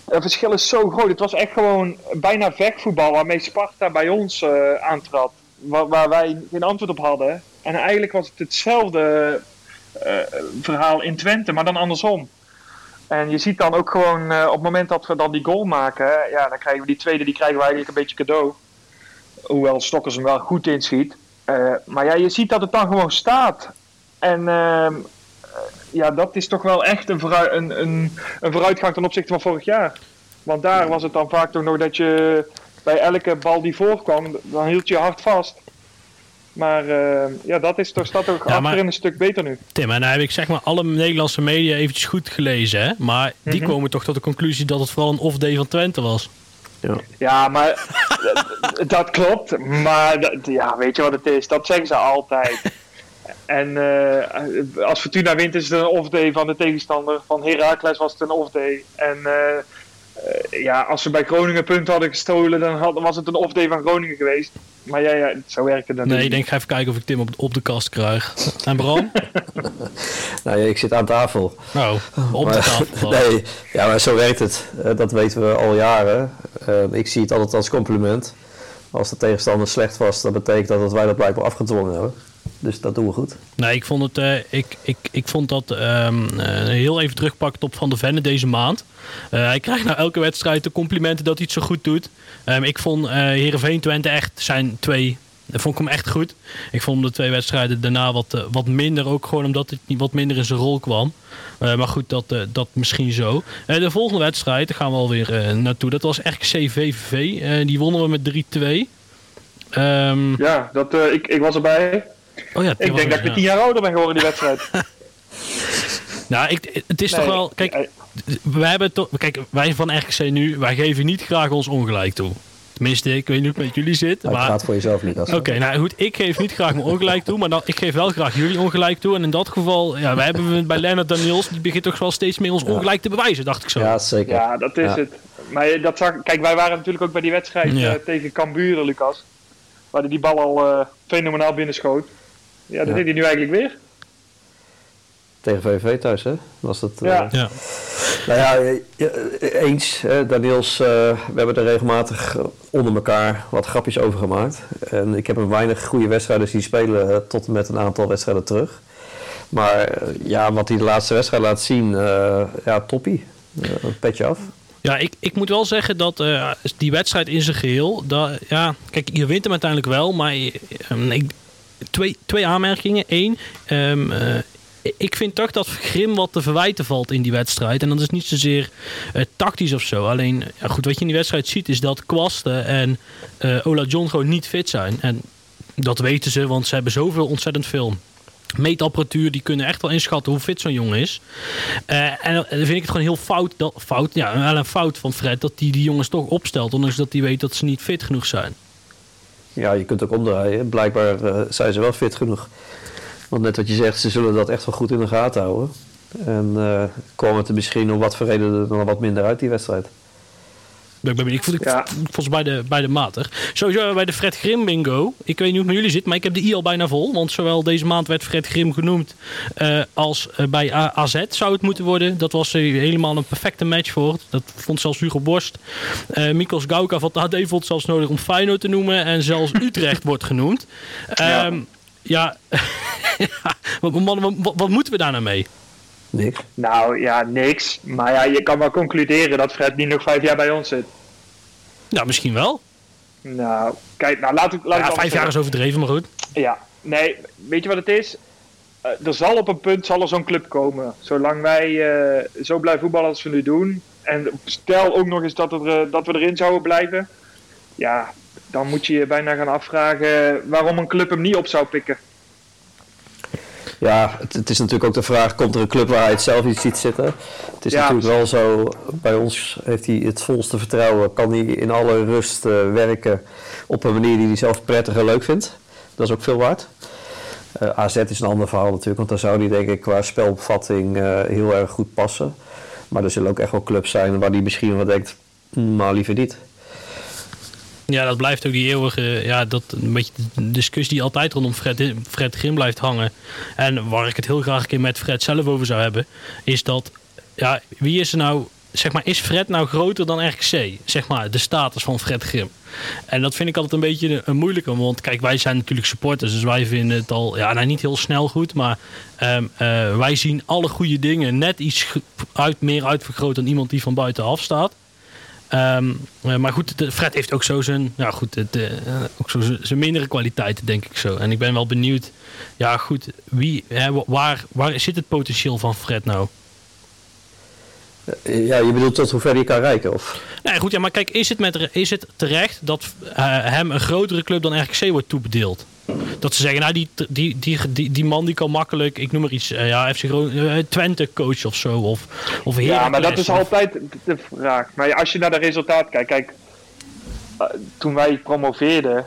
het verschil is zo groot. Het was echt gewoon bijna vechtvoetbal waarmee Sparta bij ons uh, aantrad. Waar, waar, wij geen antwoord op hadden. En eigenlijk was het hetzelfde uh, verhaal in Twente, maar dan andersom. En je ziet dan ook gewoon uh, op het moment dat we dan die goal maken, ja, dan krijgen we die tweede, die krijgen we eigenlijk een beetje cadeau. Hoewel Stokkers hem wel goed inschiet. Maar ja, je ziet dat het dan gewoon staat. En uh, ja, dat is toch wel echt een, vooruit, een, een, een vooruitgang ten opzichte van vorig jaar. Want daar was het dan vaak toch nog dat je bij elke bal die voorkwam, dan hield je hard vast. Maar uh, ja, dat is toch staat ook ja, achterin een stuk beter nu. Tim, en dan heb ik zeg maar alle Nederlandse media eventjes goed gelezen. Hè? Maar die mm -hmm. komen toch tot de conclusie dat het vooral een off-day van Twente was. Ja, ja maar dat klopt. Maar ja, weet je wat het is? Dat zeggen ze altijd. En uh, als Fortuna wint is het een off-day van de tegenstander. Van Heracles was het een off-day. En uh, uh, ja, als ze bij Groningen punten hadden gestolen, dan had, was het een off-day van Groningen geweest. Maar ja, ja zo werkt het dan Nee, niet. ik denk, ga even kijken of ik Tim op, op de kast krijg. En Bram? nou, ik zit aan tafel. Nou, op maar, de tafel. nee, ja, maar zo werkt het. Dat weten we al jaren. Uh, ik zie het altijd als compliment. Als de tegenstander slecht was, dat betekent dat wij dat blijkbaar afgedwongen hebben. Dus dat doen we goed. Nee, ik vond, het, eh, ik, ik, ik vond dat ehm, eh, heel even terugpakt op Van de Venne deze maand. Eh, hij krijgt na elke wedstrijd de complimenten dat hij het zo goed doet. Ehm, ik vond eh Heerenveen Twente echt zijn twee. Dat vond ik hem echt goed. Ik vond hem de twee wedstrijden daarna wat, wat minder. Ook gewoon omdat het niet wat minder in zijn rol kwam. Eh, maar goed, dat, eh, dat misschien zo. De volgende wedstrijd, daar gaan we alweer naartoe. Dat was RKC VVV. Eh, die wonnen we met 3-2. Ehm, Ja, dat, eh, ik, ik was erbij. Oh ja, Ik denk dat ik ja. tien jaar ouder ben geworden die wedstrijd. Nou, ik, het is Nee, toch wel. Kijk, wij hebben toch. Kijk, wij van RKC nu, wij geven niet graag ons ongelijk toe. Tenminste, ik weet niet hoe het met jullie zit. Maar Maar, het gaat voor jezelf, Lucas. Oké, nou goed, ik geef niet graag mijn ongelijk toe, maar dan, ik geef wel graag jullie ongelijk toe. En in dat geval, ja, wij hebben bij Lennart Daniels, die begint toch wel steeds meer ons ongelijk te bewijzen, dacht ik zo. Ja, zeker. Ja, dat is Ja. het. Maar dat zag, kijk, wij waren natuurlijk ook bij die wedstrijd Ja. eh, tegen Cambuur, Lucas. Waar hij die bal al eh, fenomenaal binnenschoot. Ja, dat Ja. deed hij nu eigenlijk weer. Tegen VVV thuis, hè? Was dat, eh, Ja. Ja. Nou ja, eens. Hè, Daniels, eh, we hebben er regelmatig eh, onder elkaar wat grapjes over gemaakt. En ik heb hem weinig goede wedstrijden zien spelen tot en met een aantal wedstrijden terug. Maar ja, wat hij de laatste wedstrijd laat zien, eh, ja, toppie. Een petje af. Ja, ik, ik moet wel zeggen dat eh, die wedstrijd in zijn geheel, dat, ja, kijk, je wint hem uiteindelijk wel, maar ik, twee, twee aanmerkingen. Eén, ehm, eh, ik vind toch dat Grim wat te verwijten valt in die wedstrijd. En dat is niet zozeer eh, tactisch of zo. Alleen, ja, goed, wat je in die wedstrijd ziet is dat Kwasten en eh, Ola John gewoon niet fit zijn. En dat weten ze, want ze hebben zoveel ontzettend veel meetapparatuur. Die kunnen echt wel inschatten hoe fit zo'n jongen is. En dan vind ik het gewoon heel fout, dat, fout ja, wel een fout van Fred, dat hij die jongens toch opstelt. Ondanks dat hij weet dat ze niet fit genoeg zijn. Ja, je kunt ook omdraaien. Blijkbaar eh, zijn ze wel fit genoeg. Want net wat je zegt, ze zullen dat echt wel goed in de gaten houden. En eh kwam het er misschien om wat voor reden dan wat minder uit die wedstrijd. Ik, ben, ik, vond, ik, Ja. ik vond ze bij de, bij de matig. Sowieso bij de Fred Grim bingo. Ik weet niet hoe het met jullie zit, maar ik heb de i al bijna vol. Want zowel deze maand werd Fred Grim genoemd eh, als eh, bij A- AZ zou het moeten worden. Dat was eh, helemaal een perfecte match voor. Dat vond zelfs Hugo Borst. Mikos Gauka van het AD vond het zelfs nodig om Feyenoord te noemen. En zelfs Utrecht wordt genoemd. Ja. Ehm, ja, ja wat, man, wat moeten we daar nou mee? Niks. Nou ja, niks. Maar ja, je kan wel concluderen dat Fred niet nog vijf jaar bij ons zit. Nou, misschien wel. Nou, kijk, nou laat ik. Laat ik Ja, anders vijf jaar is overdreven, maar goed. Ja, nee, weet je wat het is? Eh, er zal op een punt zal er zo'n club komen. Zolang wij eh, zo blijven voetballen als we nu doen. En stel ook nog eens dat, er, eh, dat we erin zouden blijven. Ja, dan moet je je bijna gaan afvragen waarom een club hem niet op zou pikken. Ja, het, het is natuurlijk ook de vraag, komt er een club waar hij het zelf niet ziet zitten? Het is Ja, natuurlijk wel zo, bij ons heeft hij het volste vertrouwen. Kan hij in alle rust eh, werken op een manier die hij zelf prettig en leuk vindt. Dat is ook veel waard. Eh, AZ is een ander verhaal natuurlijk, want daar zou hij denk ik qua spelopvatting eh, heel erg goed passen. Maar er zullen ook echt wel clubs zijn waar hij misschien wel denkt, "Hmm, maar liever niet. Ja, dat blijft ook die eeuwige, ja, dat een beetje de discussie die altijd rondom Fred, Fred Grim blijft hangen. En waar ik het heel graag een keer met Fred zelf over zou hebben, is dat, ja, wie is er nou, zeg maar, is Fred nou groter dan RKC? Zeg maar, de status van Fred Grim. En dat vind ik altijd een beetje een, moeilijke, want kijk, wij zijn natuurlijk supporters, dus wij vinden het al, ja, nou niet heel snel goed, maar ehm, eh, wij zien alle goede dingen net iets uit, meer uitvergroot dan iemand die van buitenaf staat. Ehm, eh, maar goed, de- Fred heeft ook zo zijn, ja goed, eh, ook zo zijn- zijn mindere kwaliteiten, denk ik zo. En ik ben wel benieuwd, ja goed, wie, hè, wa- waar, waar zit het potentieel van Fred nou? Eh, Ja, je bedoelt tot hoe ver hij kan reiken? Of? Nee, goed, ja, maar kijk, is het, met, is het terecht dat hem een grotere club dan RKC wordt toebedeeld? Dat ze zeggen, nou, die, die, die, die, man die kan makkelijk, ik noem maar iets, eh, ja, FC Groningen, eh, Twente coach of zo. Of, of Ja, maar dat is altijd de vraag. Maar als je naar de resultaat kijkt, kijk, eh, toen wij promoveerden,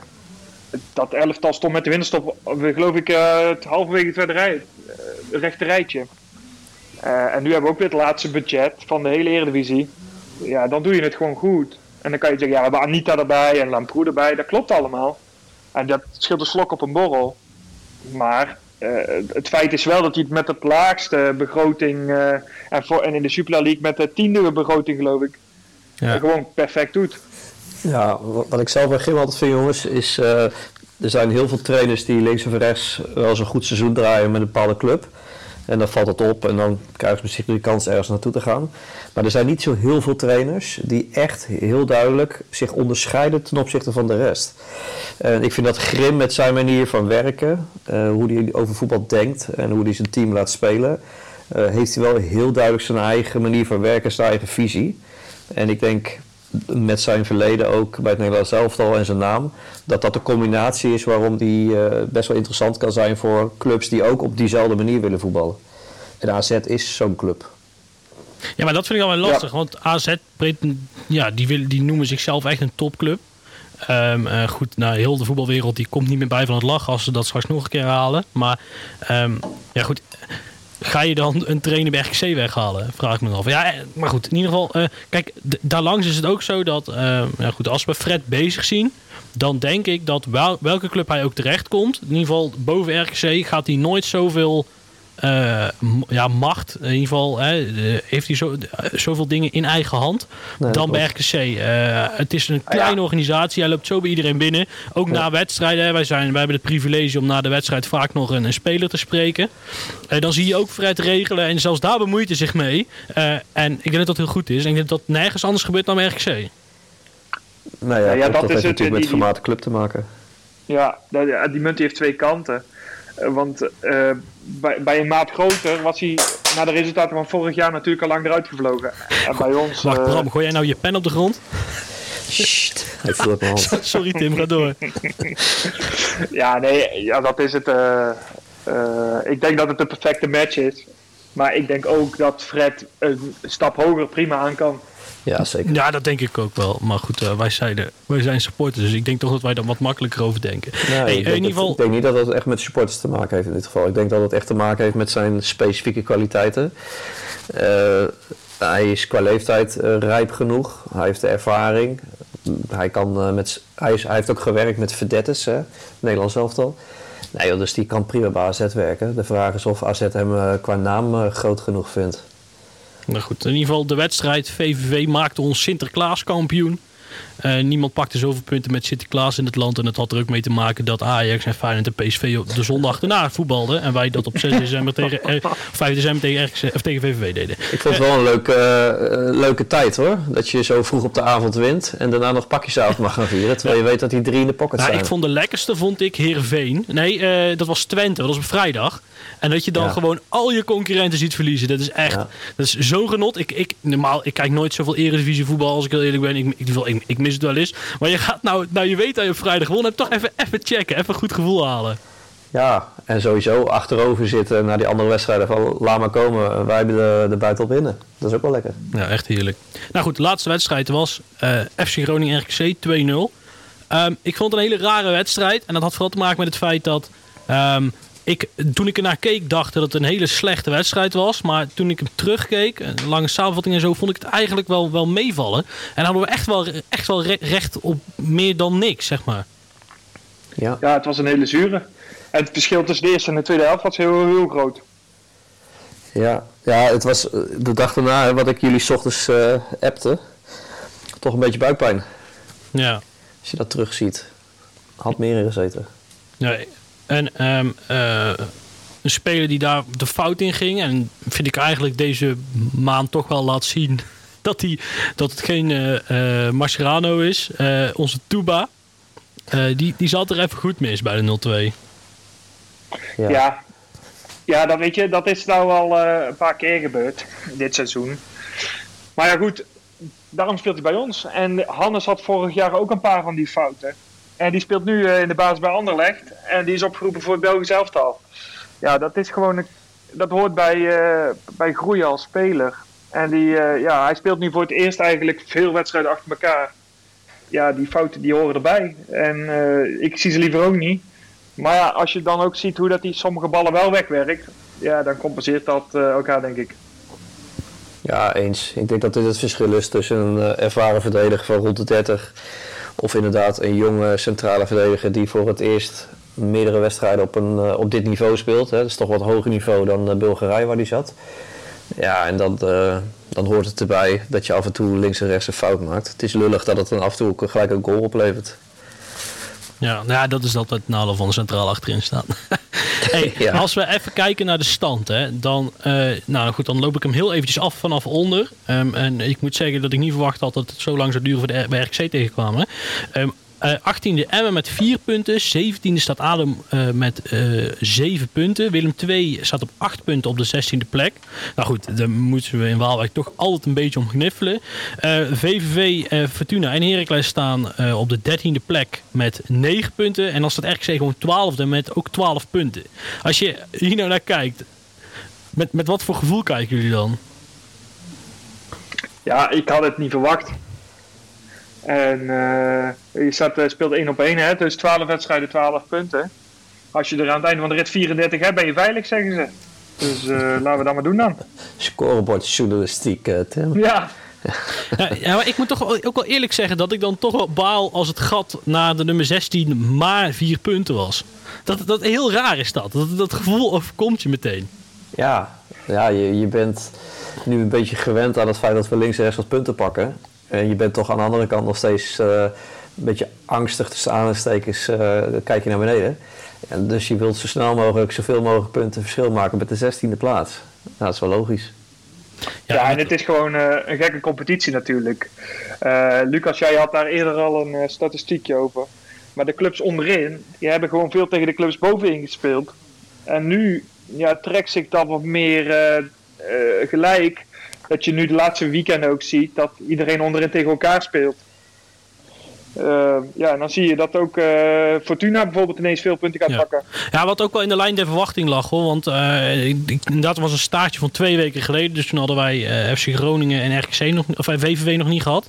dat elftal stond met de winterstop, eh, geloof ik, het halverwege het tweede rij, rechte rijtje. En nu hebben we ook weer het laatste budget van de hele Eredivisie. Ja, dan doe je het gewoon goed. En dan kan je zeggen, ja, we hebben Anita erbij en Lamproe erbij. Dat klopt allemaal. En dat scheelt een slok op een borrel. Maar eh, het feit is wel dat hij het met het laagste begroting eh, en, voor, en in de Super League met de tiende begroting geloof ik Ja. gewoon perfect doet. Ja, wat wat ik zelf bij Grim altijd vind, jongens, is. eh, er zijn heel veel trainers die links of rechts wel eens een goed seizoen draaien met een bepaalde club. En dan valt het op en dan krijgen ze misschien de kans ergens naartoe te gaan. Maar er zijn niet zo heel veel trainers die echt heel duidelijk zich onderscheiden ten opzichte van de rest. En ik vind dat Grim met zijn manier van werken, eh, hoe hij over voetbal denkt en hoe hij zijn team laat spelen, eh, heeft hij wel heel duidelijk zijn eigen manier van werken, zijn eigen visie. En ik denk met zijn verleden ook bij het Nederlands elftal en zijn naam, dat dat de combinatie is waarom die eh, best wel interessant kan zijn voor clubs die ook op diezelfde manier willen voetballen. En AZ is zo'n club. Ja, maar dat vind ik al wel lastig. Want AZ, ja, die, wil, die noemen zichzelf echt een topclub. Ehm, eh, goed, nou, heel de voetbalwereld die komt niet meer bij van het lachen als ze dat straks nog een keer halen. Maar ehm, ja, goed. Ga je dan een trainer bij RKC weghalen? Vraag ik me af. Ja, eh, maar goed, in ieder geval. eh, kijk, daarlangs is het ook zo dat. eh, ja, goed, als we Fred bezig zien. Dan denk ik dat wel, welke club hij ook terecht komt. In ieder geval boven RKC gaat hij nooit zoveel eh, ja, macht. In ieder geval hè, heeft hij zo, zoveel dingen in eigen hand Nee, dan bij RKC. Eh, het is een kleine organisatie. Hij loopt zo bij iedereen binnen. Ook na wedstrijden. Hè. Wij, zijn, wij hebben het privilege om na de wedstrijd vaak nog een, een speler te spreken. Eh, dan zie je ook Fred regelen. En zelfs daar bemoeit hij zich mee. Eh, en ik denk dat dat heel goed is. En ik denk dat dat nergens anders gebeurt dan bij RKC. Nou ja, Ja, ja, dat, dat heeft het, natuurlijk met die- het formaat club te maken. Ja, die munt heeft twee kanten. Eh, want eh, bij, bij een maat groter was hij na de resultaten van vorig jaar natuurlijk al lang eruit gevlogen. En bij ons. Wacht, eh, Bram, gooi jij nou je pen op de grond? Sorry Tim, ga door. ja, nee, ja, dat is het. eh, eh, ik denk dat het de perfecte match is. Maar ik denk ook dat Fred een stap hoger prima aan kan. Ja, zeker. Ja, dat denk ik ook wel. Maar goed, eh, wij, zijn de, wij zijn supporters. Dus ik denk toch dat wij daar wat makkelijker over denken. Nee, Hey, ik, in denk ieder dat- geval... ik denk niet dat het echt met supporters te maken heeft in dit geval. Ik denk dat het echt te maken heeft met zijn specifieke kwaliteiten. Eh, hij is qua leeftijd eh, rijp genoeg. Hij heeft de ervaring. Hij, kan, met, hij, is, hij heeft ook gewerkt met vedettes, hè, Nederlands elftal. Nee, joh, dus die kan prima bij AZ werken. De vraag is of AZ hem qua naam groot genoeg vindt. Nou goed, in ieder geval de wedstrijd. VVV maakte ons Sinterklaas kampioen. Eh, niemand pakte zoveel punten met Sinterklaas in het land. En het had er ook mee te maken dat Ajax en Feyenoord en PSV op de zondag daarna voetbalden. En wij dat op 6 december tegen, eh, 5 december tegen, RKC, of tegen VVV deden. Ik vond het wel een leuke, eh, leuke tijd hoor. Dat je zo vroeg op de avond wint en daarna nog pakjesavond mag gaan vieren. Terwijl je weet dat die drie in de pocket Nou, zijn. ik vond de lekkerste vond ik Heerenveen. Nee, eh, dat was Twente. Dat was op vrijdag. En dat je dan Ja. gewoon al je concurrenten ziet verliezen. Dat is echt, Ja. dat is zo'n genot. Ik, ik, normaal, ik kijk nooit zoveel Eredivisie voetbal als ik heel eerlijk ben. Ik, ik, ik, ik mis het wel eens. Maar je gaat nou, nou je weet dat je op vrijdag gewonnen hebt, toch even, even checken. Even een goed gevoel halen. Ja, en sowieso achterover zitten naar die andere wedstrijden van laat maar komen. Wij hebben de, de buitenop binnen. Dat is ook wel lekker. Ja, echt heerlijk. Nou goed, de laatste wedstrijd was eh, FC Groningen RKC 2-0. Ehm, ik vond het een hele rare wedstrijd. En dat had vooral te maken met het feit dat... ehm, ik, toen ik ernaar keek, dacht dat het een hele slechte wedstrijd was. Maar toen ik hem terugkeek, een lange samenvatting en zo, vond ik het eigenlijk wel, wel meevallen. En hadden we echt wel, echt wel re- recht op meer dan niks, zeg maar. Ja, Ja, het was een hele zure. En het verschil tussen de eerste en de tweede helft was heel, heel groot. ja. ja het was eh, de dag daarna wat ik jullie 's ochtends eh appte. Toch een beetje buikpijn. Ja. Als je dat terugziet. Had meer in gezeten. Nee. En ehm, eh, een speler die daar de fout in ging. En vind ik eigenlijk deze maand toch wel laat zien dat, hij, dat het geen Mascherano is. Eh, onze Tuba. Eh, die, die zat er even goed mis bij de 0-2. Ja. Ja. ja. dat weet je, dat is nou al eh, een paar keer gebeurd dit seizoen. Maar ja, goed, daarom speelt hij bij ons. En Hannes had vorig jaar ook een paar van die fouten. En die speelt nu eh, in de basis bij Anderlecht. En die is opgeroepen voor het Belgisch elftal. Ja, dat is gewoon dat hoort bij, eh, bij groeien als speler. En die, eh, ja, hij speelt nu voor het eerst eigenlijk veel wedstrijden achter elkaar. Ja, die fouten die horen erbij. En ik zie ze liever ook niet. Maar als je dan ook ziet hoe dat die sommige ballen wel wegwerkt, ja, dan compenseert dat elkaar, denk ik. Ja, eens. Ik denk dat dit het verschil is tussen een ervaren verdediger van rond de 30 of inderdaad een jonge centrale verdediger die voor het eerst meerdere wedstrijden op, een, eh, op dit niveau speelt. Hè. Dat is toch wat hoger niveau dan eh, Bulgarije waar hij zat. Ja, en dan, eh, dan hoort het erbij dat je af en toe links en rechts een fout maakt. Het is lullig dat het dan af en toe gelijk een goal oplevert. Ja, nou ja, dat is altijd het nadeel van centraal achterin staan. hey, Ja. Als we even kijken naar de stand, hè, dan, eh, nou goed, dan loop ik hem heel eventjes af vanaf onder. Ehm, en ik moet zeggen dat ik niet verwacht had dat het zo lang zou duren voor de RKC tegenkwamen. Ehm, eh, 18e Emmen met 4 punten. 17e staat Adem eh, met eh 7 punten. Willem 2 staat op 8 punten op de 16e plek. Nou goed, daar moeten we in Waalwijk toch altijd een beetje om gniffelen. VVV, Fortuna en Heracles staan op de 13e plek met 9 punten. En dan staat RKC gewoon 12e met ook 12 punten. Als je hier nou naar kijkt, met, met wat voor gevoel kijken jullie dan? Ja, ik had het niet verwacht. En eh, je staat, eh, speelt 1 op 1, hè? dus 12 wedstrijden, 12 punten. Als je er aan het einde van de rit 34 hebt, ben je veilig, zeggen ze. Dus eh, laten we dat maar doen dan. Scorebordjournalistiek, eh, Tim. Ja, Ja, maar ik moet toch ook wel eerlijk zeggen dat ik dan toch wel baal als het gat naar de nummer 16 maar 4 punten was. Dat, dat heel raar is dat. Dat, dat gevoel overkomt je meteen. Ja, ja je, je bent nu een beetje gewend aan het feit dat we links en rechts wat punten pakken. En je bent toch aan de andere kant nog steeds eh, een beetje angstig tussen aanstekens. eh kijk je naar beneden. En dus je wilt zo snel mogelijk zoveel mogelijk punten verschil maken met de 16e plaats. Nou, dat is wel logisch. ja, en het is gewoon eh, een gekke competitie natuurlijk. Eh, Lucas, jij had daar eerder al een statistiekje over. Maar de clubs onderin, die hebben gewoon veel tegen de clubs bovenin gespeeld. En nu ja, trekt zich dat wat meer eh, eh, gelijk. Dat je nu de laatste weekend ook ziet dat iedereen onderin tegen elkaar speelt. Eh, ja, en dan zie je dat ook eh, Fortuna bijvoorbeeld ineens veel punten gaat Ja. pakken. Ja, wat ook wel in de lijn der verwachting lag hoor. Want ik- inderdaad was een staartje van twee weken geleden. Dus toen hadden wij eh, FC Groningen en RKC nog, of VVV nog niet gehad.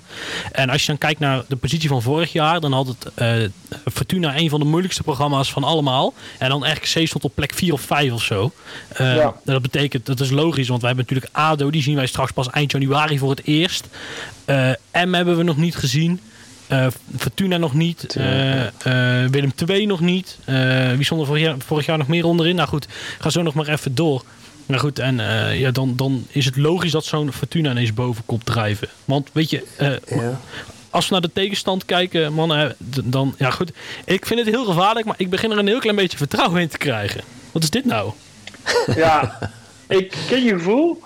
En als je dan kijkt naar de positie van vorig jaar, dan had het Fortuna een van de moeilijkste programma's van allemaal. En dan RKC stond op plek 4 of 5 of zo. Eh, Ja. Dat betekent, dat is logisch, want wij hebben natuurlijk ADO, die zien wij straks pas eind januari voor het eerst. M hebben we nog niet gezien. Eh, Fortuna nog niet. Eh, eh, Willem II nog niet. Eh, wie stond er vorig jaar, vorig jaar nog meer onderin? Nou goed, ga zo nog maar even door. Nou goed, en eh, ja, dan, dan is het logisch dat zo'n Fortuna ineens boven komt drijven. Want weet je, eh, Ja. als we naar de tegenstand kijken, mannen, dan ja goed. Ik vind het heel gevaarlijk, maar ik begin er een heel klein beetje vertrouwen in te krijgen. Wat is dit nou? Ja, ik ken je gevoel.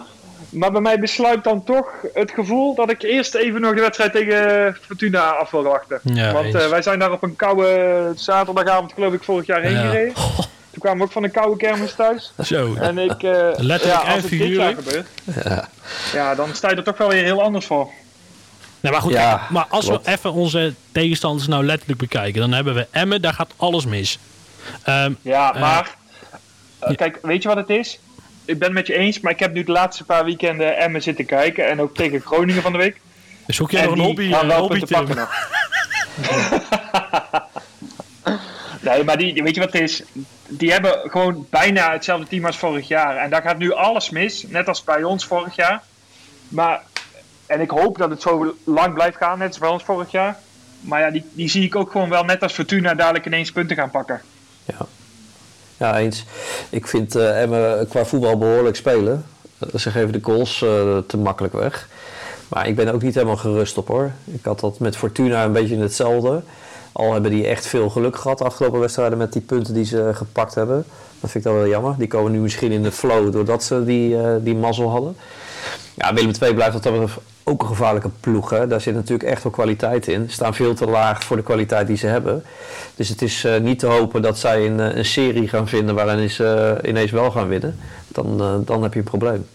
Maar bij mij besluit dan toch het gevoel dat ik eerst even nog de wedstrijd tegen Fortuna af wil wachten. Ja, Want eh, wij zijn daar op een koude zaterdagavond geloof ik vorig jaar heen Ja. gereden. Toen kwamen we ook van een koude kermis thuis. Zo. En ik, eh, Letterlijk ja, en als het dit jaar gebeurt, ja. dan sta je er toch wel weer heel anders voor. Nou, maar goed, Ja, kijk, maar als klopt. we even onze tegenstanders nou letterlijk bekijken, dan hebben we Emmen, daar gaat alles mis. Ehm, Ja, Eh, maar ja. kijk, weet je wat het is? Ik ben het met je eens, maar ik heb nu de laatste paar weekenden Emmen zitten kijken. En ook tegen Groningen van de week. zoek jij nog een hobby, gaan een wel hobby Tim? pakken nog. nee, maar die, weet je wat het is? Die hebben gewoon bijna hetzelfde team als vorig jaar. En daar gaat nu alles mis, net als bij ons vorig jaar. Maar, en ik hoop dat het zo lang blijft gaan, net als bij ons vorig jaar. Maar ja, die, die zie ik ook gewoon wel net als Fortuna dadelijk ineens punten gaan pakken. Ja. Ja, eens. Ik vind eh Emmen qua voetbal behoorlijk spelen. Eh, Ze geven de goals eh, te makkelijk weg. Maar ik ben ook niet helemaal gerust op hoor. Ik had dat met Fortuna een beetje hetzelfde. Al hebben die echt veel geluk gehad de afgelopen wedstrijden met die punten die ze gepakt hebben. Dat vind ik dan wel jammer. Die komen nu misschien in de flow doordat ze die, eh, die mazzel hadden. Ja, Willem II blijft dat ook een gevaarlijke ploeg. Hè. Daar zit natuurlijk echt wel kwaliteit in. Ze staan veel te laag voor de kwaliteit die ze hebben. Dus het is eh, niet te hopen dat zij een, eh, een serie gaan vinden waarin ze eh, ineens wel gaan winnen. Dan, dan heb je een probleem.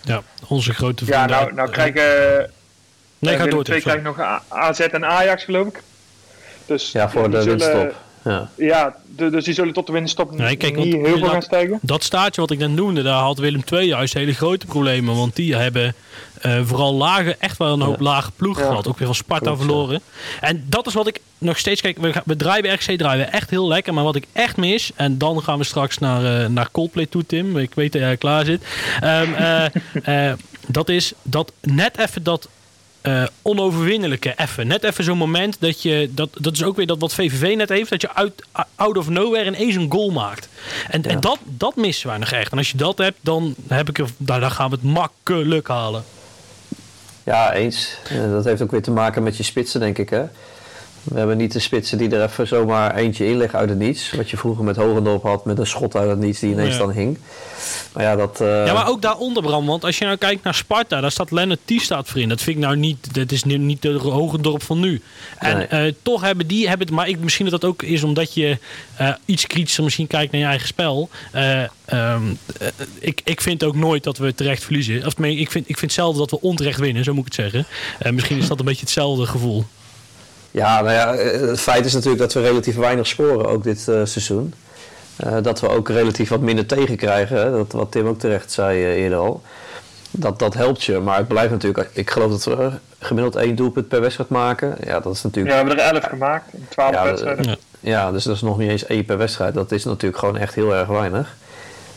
Ja, onze grote Ja, vrienden. nou, nou krijgen Nee, ga door. Krijgt nog AZ en Ajax geloof ik. Dus Ja, voor de zullen- winststop. Ja. Ja, de- dus die zullen tot de winststop Nee, kijk, niet heel veel gaan stijgen. Dat staartje wat ik net noemde, daar had Willem II juist hele grote problemen. Want die hebben eh, vooral lage, echt wel een hoop lage ploegen Ja. gehad. Ook weer van Sparta Klopt, ja. verloren. En dat is wat ik nog steeds... Kijk, we, gaan- we draaien RKC draaien we echt heel lekker. Maar wat ik echt mis... En dan gaan we straks naar, eh, naar Coldplay toe, Tim. Ik weet dat jij klaar zit. Ehm, eh, eh, dat is dat net even dat eh, onoverwinnelijke even. Net even zo'n moment dat je... Dat, dat is ook weer dat wat VVV net heeft. Dat je uit, out of nowhere ineens een goal maakt. En, en dat, dat missen wij nog echt. En als je dat hebt, dan, heb ik daar, dan gaan we het makkelijk halen. Ja, eens. Dat heeft ook weer te maken met je spitsen, denk ik. Hè? We hebben niet de spitsen die er even zomaar eentje in leggen uit het niets. Wat je vroeger met Hogendorp had, met een schot uit het niets die ineens Ja. dan hing. Maar ja, dat... eh, Ja, maar ook daaronder, Bram. Want als je nou kijkt naar Sparta, daar staat Lennart Tiestaat voor in. Dat vind ik nou niet, dat is niet de hoge dorp van nu. En Nee. eh, toch hebben die, hebben het, maar ik, misschien dat dat ook is omdat je eh, iets kritischer misschien kijkt naar je eigen spel. Eh, ehm, eh, ik, ik vind ook nooit dat we terecht verliezen. Of ik vind, ik vind zelden dat we onterecht winnen, zo moet ik het zeggen. Misschien is dat een beetje hetzelfde gevoel. Ja, nou ja, eh, het feit is natuurlijk dat we relatief weinig scoren ook dit eh, seizoen. Eh, dat we ook relatief wat minder tegenkrijgen. Hè? Dat, wat Tim ook terecht zei eerder al. Dat, dat helpt je. Maar het blijft natuurlijk... Ik geloof dat we gemiddeld één doelpunt per wedstrijd maken. Ja, dat is Ja, natuurlijk... we hebben er 11 gemaakt in 12 Ja, wedstrijden. Ja. Ja, dus dat is nog niet eens één per wedstrijd. Dat is natuurlijk gewoon echt heel erg weinig.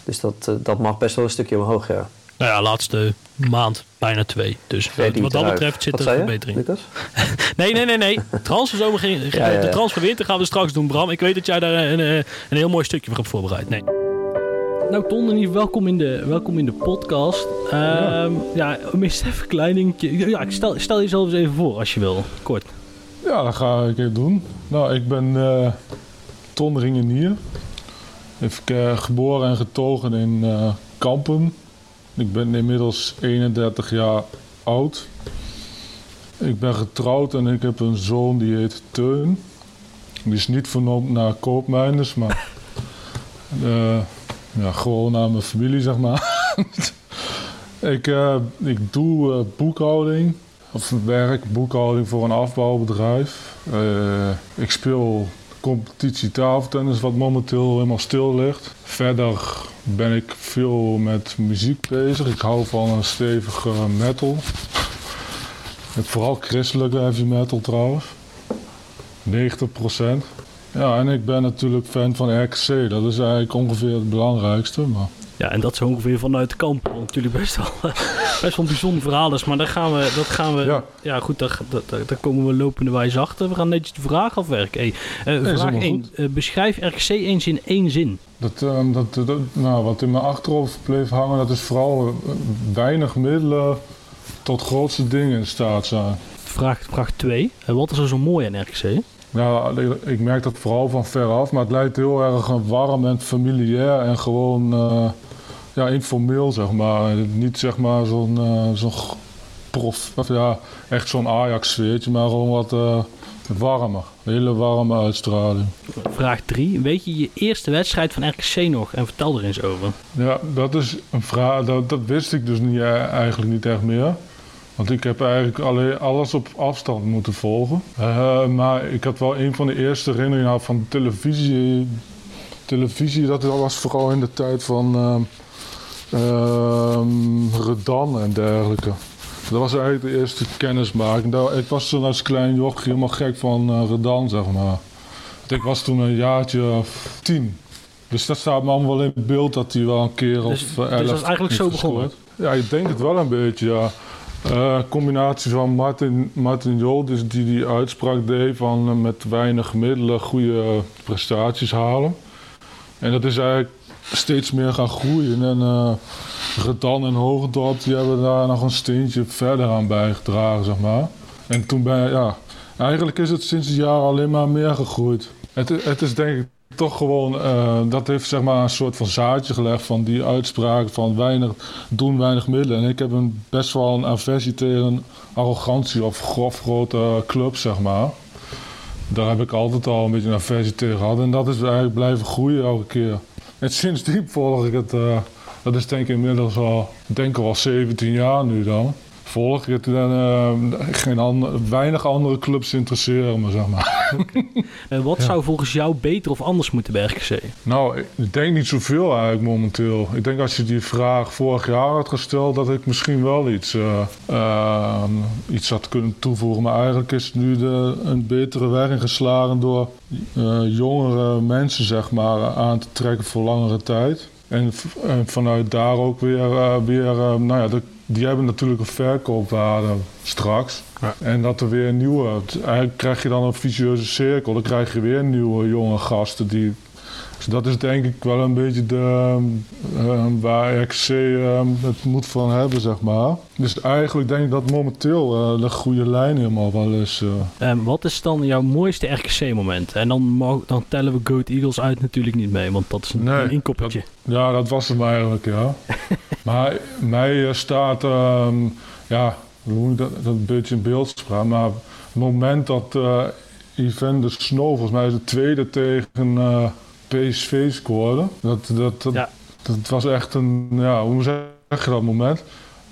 Dus dat, dat mag best wel een stukje omhoog, ja. Nou ja, laatste maand bijna twee. Dus Verdiend wat dat betreft zit Wat er verbetering. Lucas? Nee, nee, nee, nee. Transferzomer ging, Ja, ja, ja. De transferwinter gaan we straks doen, Bram. Ik weet dat jij daar een, eh, een heel mooi stukje voor hebt voorbereid. Nee. Nou, Ton, in ieder geval welkom in de, welkom in de podcast. Ehm, ja, om eens even een klein dingetje. Ja, ik stel, stel jezelf eens even voor als je wil. Kort. Ja, dat ga ik even doen. Nou, ik ben eh Ton Ringenier. Even eh, geboren en getogen in eh, Kampen. Ik ben inmiddels 31 jaar oud. Ik ben getrouwd en ik heb een zoon die heet Teun. Die is niet vernoemd naar koopmijners, maar eh, ja, gewoon naar mijn familie, zeg maar. ik, eh, ik doe eh, boekhouding of werk, boekhouding voor een afbouwbedrijf. Ik speel competitie tafeltennis, wat momenteel helemaal stil ligt. Verder ben ik veel met muziek bezig. Ik hou van een stevige metal. Vooral christelijke heavy metal trouwens. 90%. Ja, en ik ben natuurlijk fan van RKC. Dat is eigenlijk ongeveer het belangrijkste. Maar Ja, en dat is ongeveer vanuit de kamp. Wat natuurlijk best wel, best wel een bijzonder verhaal is. Maar daar gaan we, dat gaan we ja. Ja. goed, daar, daar, daar- komen we lopende wijze achter. We gaan netjes de vraag afwerken. Hey, eh, vraag helemaal 1. goed. beschrijf RKC eens in één zin. Dat, ehm, dat, dat, nou, wat in mijn achterhoofd bleef hangen, dat is vooral eh, weinig middelen tot grootste dingen in staat zijn. Vraag 2. wat is er zo mooi aan RKC? Ja, ik merk dat vooral van veraf, maar het lijkt heel erg eh, warm en familiair en gewoon eh, ja, informeel, zeg maar. Niet zeg maar zo'n zo'n g- prof, of ja, echt zo'n Ajax-sfeertje, maar gewoon wat eh, warmer. Hele warme uitstraling. Vraag 3. Weet je je eerste wedstrijd van RKC nog? En vertel er eens over. Ja, dat is een vraag, dat, dat wist ik dus niet, eh, eigenlijk niet echt meer. Want ik heb eigenlijk alleen alles op afstand moeten volgen. Maar ik had wel een van de eerste herinneringen van televisie. Televisie, dat was vooral in de tijd van Redan en dergelijke. Dat was eigenlijk de eerste kennismaking. Daar- Ik was toen als klein jochie helemaal gek van eh, Redan, zeg maar. Want Ik was toen een jaartje of tien. Dus dat staat me allemaal wel in beeld dat hij wel een keer Dus- of dus eh, elf dat is eigenlijk zo begonnen? Ja, ik denk het wel een beetje, ja. Eh, combinatie van Martin, Martin Jol, dus die die uitspraak deed van met weinig middelen goede prestaties halen. En dat is eigenlijk steeds meer gaan groeien. En eh Redan en Hogendorp die hebben daar nog een steentje verder aan bijgedragen, zeg maar. En toen ben ja, eigenlijk is het sinds een jaar alleen maar meer gegroeid. Het, het is denk ik toch gewoon, eh, dat heeft zeg maar een soort van zaadje gelegd van die uitspraak van weinig doen, weinig middelen. En ik heb een, best wel een aversie tegen arrogantie of grof grote clubs, zeg maar. Daar heb ik altijd al een beetje een aversie tegen gehad. En dat is eigenlijk blijven groeien elke keer. En sindsdien volg ik het, eh, dat is denk ik inmiddels al, ik denk al 17 jaar nu dan. Het en eh, geen ander, weinig andere clubs interesseren me, zeg maar. Eh, wat zou volgens jou beter of anders moeten bij RKC? Nou, ik denk niet zoveel eigenlijk momenteel. Ik denk als je die vraag vorig jaar had gesteld, dat ik misschien wel iets, eh, eh, iets had kunnen toevoegen. Maar eigenlijk is nu de, een betere weg ingeslagen door eh, jongere mensen zeg maar, aan te trekken voor langere tijd. En, en vanuit daar ook weer, weer nou ja, de, die hebben natuurlijk een verkoopwaarde straks. Ja. En dat er weer nieuwe, eigenlijk krijg je dan een vicieuze cirkel. Dan krijg je weer nieuwe jonge gasten die Dus dat is denk ik wel een beetje de, eh, waar RKC eh, het moet van hebben, zeg maar. Dus eigenlijk denk ik dat momenteel eh, de goede lijn helemaal wel is. Ehm, wat is dan jouw mooiste RKC-moment? En dan, dan tellen we Goat Eagles uit natuurlijk niet mee, want dat is een, Nee, een inkoppertje. Ja, dat was hem eigenlijk, ja. maar mij eh, staat, ehm, ja, hoe moet ik dat, dat een beetje in beeldspraak, maar het moment dat Yvan de Snow, volgens mij is de tweede tegen PSV scoorde, dat, dat, dat, Ja. dat was echt een, ja, hoe zeg je dat moment?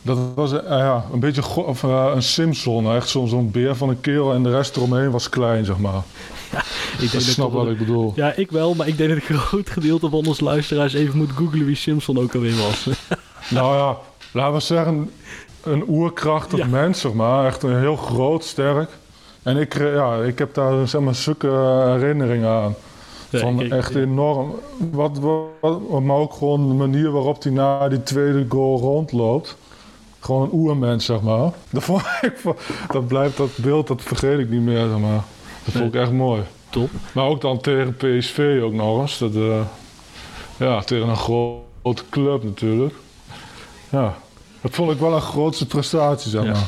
Dat was eh, ja, een beetje of, eh, een Simpson, echt zo'n zo'n beer van een keel en de rest eromheen was klein, zeg maar. Ik dat snapt toch- wat ik bedoel. Ja, ik wel, maar ik denk dat een groot gedeelte van onze luisteraars even moet googlen wie Simpson ook alweer was. Nou ja, laten we zeggen, een oerkrachtig Ja. mens, zeg maar. Echt een heel groot, sterk. En ik, eh, ja, ik heb daar zeg maar, zulke herinneringen aan. Ja, Van ik- echt ja. enorm. Wat, wat, maar ook gewoon de manier waarop hij na die tweede goal rondloopt. Gewoon een oermens, zeg maar. Dat, vond ik, dat blijft dat beeld, dat vergeet ik niet meer, zeg maar. Dat vond ik echt mooi. Top. Maar ook dan tegen PSV ook nog eens. Dat, eh, ja, tegen een gro- grote club natuurlijk. Ja, dat vond ik wel een grootste prestatie, zeg Ja. maar.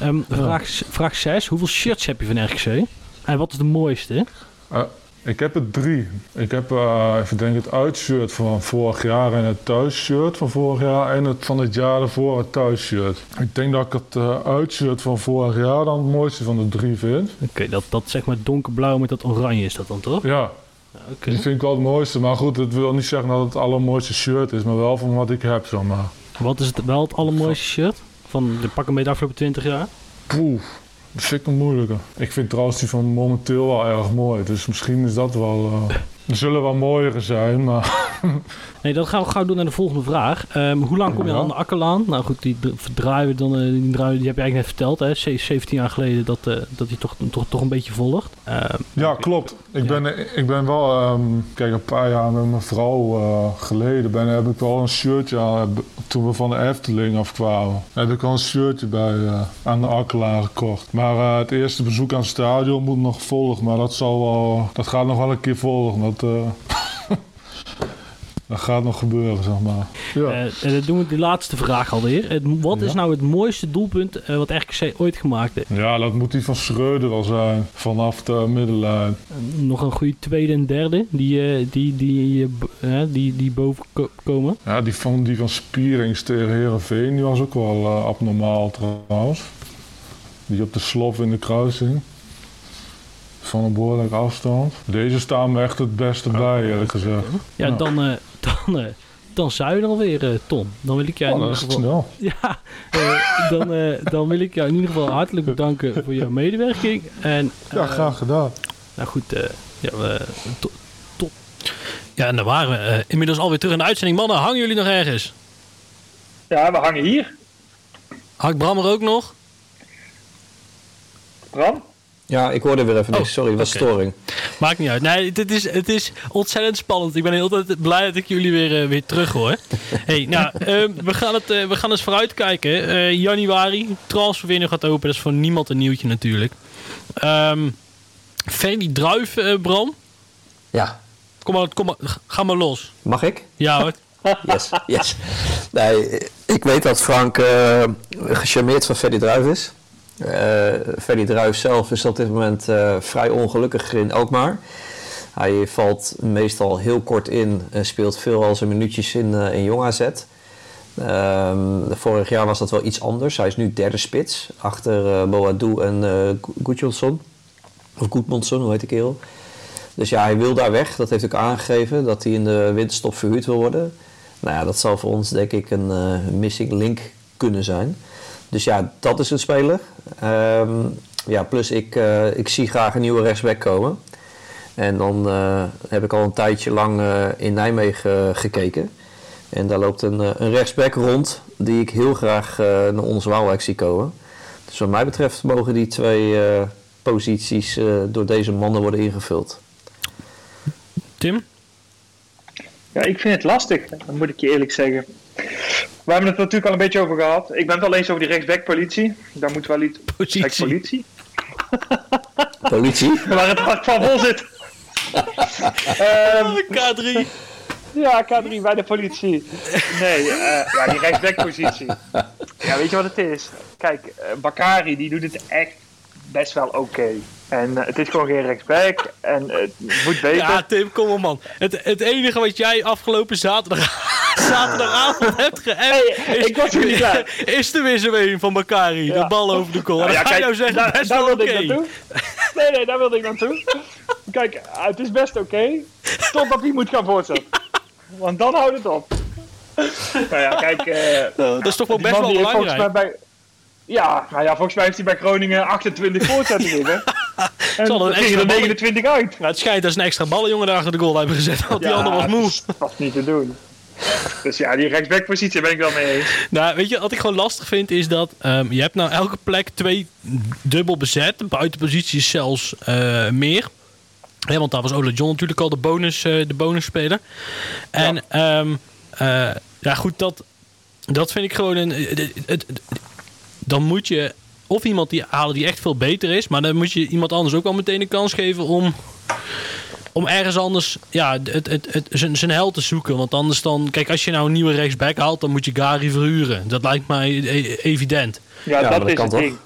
Ehm, vraag, vraag 6. Hoeveel shirts heb je van RKC? En wat is de mooiste? Eh, ik heb er drie. Ik heb eh, even denk het uitshirt van vorig jaar en het thuisshirt van vorig jaar. En het van het jaar ervoor het thuisshirt. Ik denk dat ik het eh, uitshirt van vorig jaar dan het mooiste van de drie vind. Oké, dat, dat zeg maar donkerblauw met dat oranje is dat dan toch? Ja, Oké. die vind ik wel het mooiste. Maar goed, dat wil niet zeggen dat het het allermooiste shirt is. Maar wel van wat ik heb, zeg maar. Wat is het wel het allermooiste shirt? Van de pak een beetje de afgelopen 20 jaar? Poeh, vind ik een moeilijke. Ik vind trouwens die van momenteel wel erg mooi. Dus misschien is dat wel... eh, er zullen wel mooiere zijn, maar... Nee, dat gaan we gauw doen naar de volgende vraag. Ehm, hoe lang kom je Ja. aan de Akkerlaan? Nou goed, die d- draaien we dan, eh, die, draaien, die heb je eigenlijk net verteld, hè? Ze- 17 jaar geleden dat, eh, dat hij toch, toch, toch een beetje volgt. Ehm, Ja, klopt. Ik, Ja. Ben, ik ben wel... ehm, kijk, een paar jaar met mijn vrouw eh, geleden ben, heb ik wel een shirtje aan... Toen we van de Efteling afkwamen. Heb ik al een shirtje bij eh, aan de Akkelaar gekocht. Maar eh, het eerste bezoek aan het stadion moet nog volgen. Maar dat zal wel... Dat gaat nog wel een keer volgen. Dat, eh, dat gaat nog gebeuren, zeg maar. Ja. eh, en dan doen we die laatste vraag alweer. Het, wat is Ja. nou het mooiste doelpunt eh, wat RKC ooit gemaakt heeft? Ja, dat moet die van Schreuder wel zijn. Vanaf de middenlijn. Nog een goede tweede en derde die, die, die, die, die boven ko- komen. Ja, die van, die van Spierings tegen Herenveen, die was ook wel abnormaal trouwens. Die op de slof in de kruising. Van een behoorlijke afstand. Deze staan me echt het beste bij, eerlijk gezegd. Ja, Ja. dan, eh, dan, eh, dan zou je er alweer, eh, Tom. Dan wil ik jou Oh, in ieder geval... snel. Ja, eh, dan, eh, dan wil ik jou in ieder geval hartelijk bedanken voor jouw medewerking. En, Ja, graag gedaan. Nou goed, eh, ja, top. Ja, en daar waren we eh, inmiddels alweer terug in de uitzending. Mannen, hangen jullie nog ergens? Ja, we hangen hier. Hangt Bram er ook nog? Bram? Ja, ik hoorde weer even Oh, niks. Sorry, dat was oké. storing. Maakt niet uit. Nee, het is, het is ontzettend spannend. Ik ben heel tijd blij dat ik jullie weer, eh, weer terug hoor. hey, nou, eh, we, gaan het, eh, we gaan eens vooruitkijken. Eh januari, transferwindow gaat open. Dat is voor niemand een nieuwtje natuurlijk. Ehm Ferdy Druif, eh, Bram. Ja, Kom maar, kom maar, ga maar los. mag ik? Ja hoor. Yes, yes. Nee, ik weet dat Frank eh gecharmeerd van Freddy Druif is. Eh Freddy Druif zelf is op dit moment eh, vrij ongelukkig in Alkmaar. Hij valt meestal heel kort in en speelt veel al zijn minuutjes in, eh in Jong AZ. Ehm, vorig jaar was dat wel iets anders. Hij is nu derde spits achter eh Boadou en Gudjonsson. Of Goedmondson, hoe heet de kerel. Dus ja, hij wil daar weg. Dat heeft ook aangegeven dat hij in de winterstop verhuurd wil worden. Nou ja, dat zal voor ons denk ik een missing link kunnen zijn. Dus ja, dat is een speler. Ehm, ja, plus ik, eh, ik zie graag een nieuwe rechtsback komen. En dan eh, heb ik al een tijdje lang eh, in Nijmegen gekeken. En daar loopt een, een rechtsback rond die ik heel graag naar onze Waalwijk zie komen. Dus wat mij betreft mogen die twee eh, posities eh, door deze mannen worden ingevuld. Tim? Ja, ik vind het lastig, dat moet ik je eerlijk zeggen. We hebben het natuurlijk al een beetje over gehad. Ik ben het al eens over die rechtsback-politie. Daar moet wel iets... Positie. Politie? Politie? Waar het hart van vol zit. Ehm, K3. ja, K3 bij de politie. Nee, eh, ja, die rechtsbackpositie. Ja, weet je wat het is? Kijk, eh, Bakari die doet het echt best wel oké. En eh, het is gewoon geen rechtsback. En het moet beter. Ja, Tim, kom op man. Het, het enige wat jij afgelopen zaterdag, zaterdagavond hebt geappt... Hey, ik was er niet klaar. is er weer zo een van Bakari. De bal over de goal. Nou ja, kijk, nou zeggen, daar, best daar wilde ik naartoe. Nee, nee, daar wilde ik naartoe. Kijk, het is best oké. totdat hij moet gaan voortzetten. Want dan houdt het op. Nou ja, kijk. eh, Nou, dat is toch wel best wel belangrijk. bij. Ja, nou ja, volgens mij heeft hij bij Groningen 28 voorzettingen. hè. En Zal er een er gingen extra er bal- 29 uit. Nou, het schijnt dat ze een extra ballenjongen daar achter de goal hebben gezet. Want die Ja, ander was moe. Dat is niet te doen. Dus ja, die rechtsbackpositie ben ik wel mee eens. Nou, weet je, wat ik gewoon lastig vind is dat ehm, je hebt nou elke plek twee dubbel bezet. Buitenposities zelfs eh, meer. Hè, want daar was Ole John natuurlijk al de bonus, eh, de bonusspeler. En ehm, eh, ja, goed, dat, dat vind ik gewoon een. het- het- het- dan moet je of iemand die halen die echt veel beter is, maar dan moet je iemand anders ook al meteen een kans geven om om ergens anders ja, het, het, het, zijn, zijn hel te zoeken. Want anders dan... Kijk, als je nou een nieuwe rechtsback haalt... dan moet je Gary verhuren. Dat lijkt mij e- evident. Ja, dat, dat is kan het toch? ding.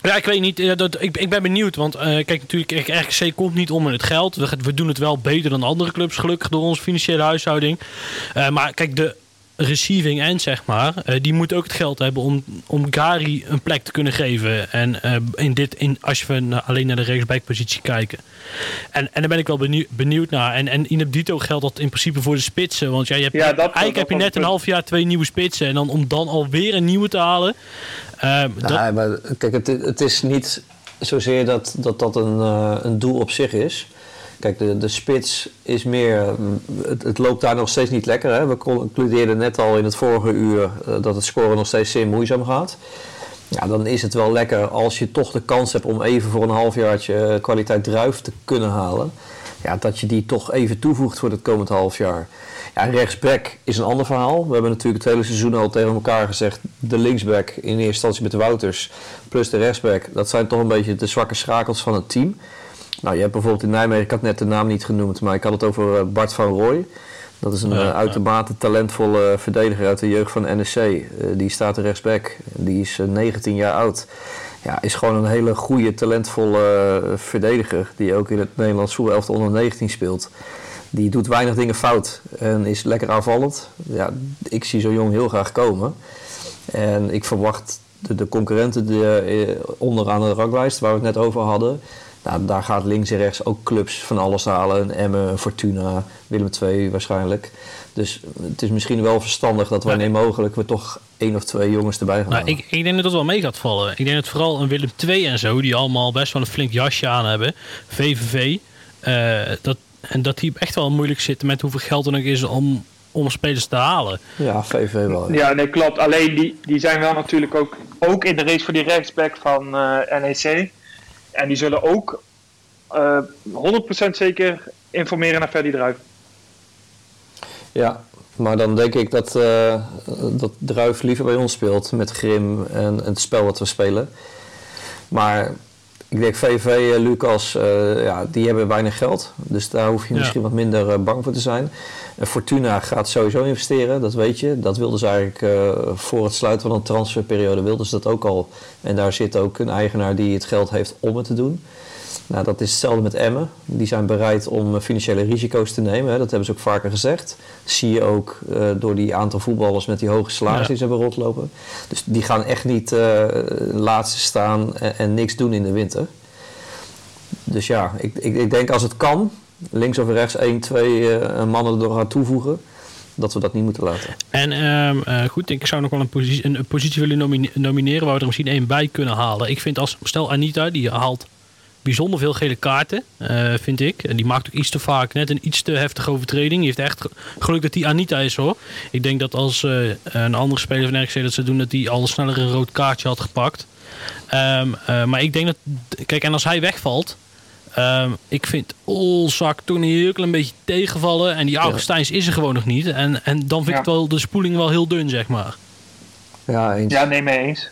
Ja, ik weet niet. dat, ik, ik ben benieuwd. Want eh, kijk, natuurlijk, RKC komt niet om in het geld. We, we doen het wel beter dan andere clubs, gelukkig door onze financiële huishouding. Eh, maar kijk, de receiving end, zeg maar, eh, die moet ook het geld hebben om, om Gary een plek te kunnen geven. En eh, in dit, in, als we na- alleen naar de rechtsbackpositie kijken. En, en daar ben ik wel benieuwd, benieuwd naar. En, en in het dito geldt dat in principe voor de spitsen. Want ja, je hebt, Ja, dat- eigenlijk dat heb je net een half jaar twee nieuwe spitsen. En dan om dan alweer een nieuwe te halen. eh, dat, Nee, maar kijk, het, het is niet zozeer dat dat, dat een, eh, een doel op zich is. Kijk, de, de spits is meer. mm, Het, loopt daar nog steeds niet lekker. Hè? We concludeerden net al in het vorige uur eh, dat het scoren nog steeds zeer moeizaam gaat. Ja, dan is het wel lekker als je toch de kans hebt om even voor een halfjaartje eh, kwaliteit druif te kunnen halen. Ja, dat je die toch even toevoegt voor het komend half jaar. Ja, rechtsback is een ander verhaal. We hebben natuurlijk het hele seizoen al tegen elkaar gezegd... de linksback in eerste instantie met de Wouters... plus de rechtsback, dat zijn toch een beetje de zwakke schakels van het team. Nou, je hebt bijvoorbeeld in Nijmegen, ik had net de naam niet genoemd... maar ik had het over eh, Bart van Rooij. Dat is een Ja, eh, uitermate talentvolle verdediger uit de jeugd van NEC. Eh, die staat er rechtsback. Die is eh, 19 jaar oud. Ja, is gewoon een hele goede, talentvolle eh, verdediger. Die ook in het Nederlands voetbalelftal onder 19 speelt. Die doet weinig dingen fout en is lekker aanvallend. Ja, ik zie zo jong heel graag komen. En ik verwacht de, de concurrenten die, eh, onderaan de ranglijst, waar we het net over hadden. Nou, daar gaat links en rechts ook clubs van alles halen. Een Emmen, een Fortuna, Willem II waarschijnlijk. Dus het is misschien wel verstandig dat wanneer mogelijk we toch één of twee jongens erbij gaan Nou, halen. ik, ik denk dat dat wel mee gaat vallen. Ik denk dat vooral een Willem II en zo, die allemaal best wel een flink jasje aan hebben. VVV. eh, dat, en dat die echt wel moeilijk zitten met hoeveel geld er nog is om, om spelers te halen. Ja, VV wel. ja. Ja, nee, klopt. Alleen die, die zijn wel natuurlijk ook, ook in de race voor die rechtsback van eh, NEC. En die zullen ook eh 100% zeker informeren naar Ferdy Druif. Ja, maar dan denk ik dat, eh dat Druif liever bij ons speelt met Grim en het spel wat we spelen. Maar ik denk VV, eh, Lucas, eh, ja, die hebben weinig geld. Dus daar hoef je Ja. misschien wat minder bang voor te zijn. En Fortuna gaat sowieso investeren, dat weet je. Dat wilden ze eigenlijk eh, voor het sluiten van een transferperiode wilden ze dat ook al. En daar zit ook een eigenaar die het geld heeft om het te doen. Nou, dat is hetzelfde met Emmen. Die zijn bereid om eh, financiële risico's te nemen. Hè. Dat hebben ze ook vaker gezegd. Dat zie je ook eh, door die aantal voetballers met die hoge salarissen die ze hebben rondlopen. Dus die gaan echt niet eh laatste staan en, en niks doen in de winter. Dus ja, ik, ik, ik denk als het kan, links of rechts één, twee eh, mannen nog aan toevoegen, dat we dat niet moeten laten. En ehm, eh, goed, ik zou nog wel een positie, een, positie willen nomine- nomineren waar we er misschien één bij kunnen halen. Ik vind als, stel Anita, die haalt bijzonder veel gele kaarten, eh, vind ik. En die maakt ook iets te vaak net een iets te heftige overtreding. Die heeft echt ge- geluk dat die Anita is hoor. Ik denk dat als een andere speler van RKC dat ze doen, dat die al sneller een rood kaartje had gepakt. Ehm, eh, maar ik denk dat, kijk, en als hij wegvalt, Ehm, ik vind Olzak toen een heel klein beetje tegenvallen. En die Augustijns is er gewoon nog niet. En, en dan vind ik wel de spoeling wel heel dun, zeg maar. Ja, eens. Ja, nee, mee eens.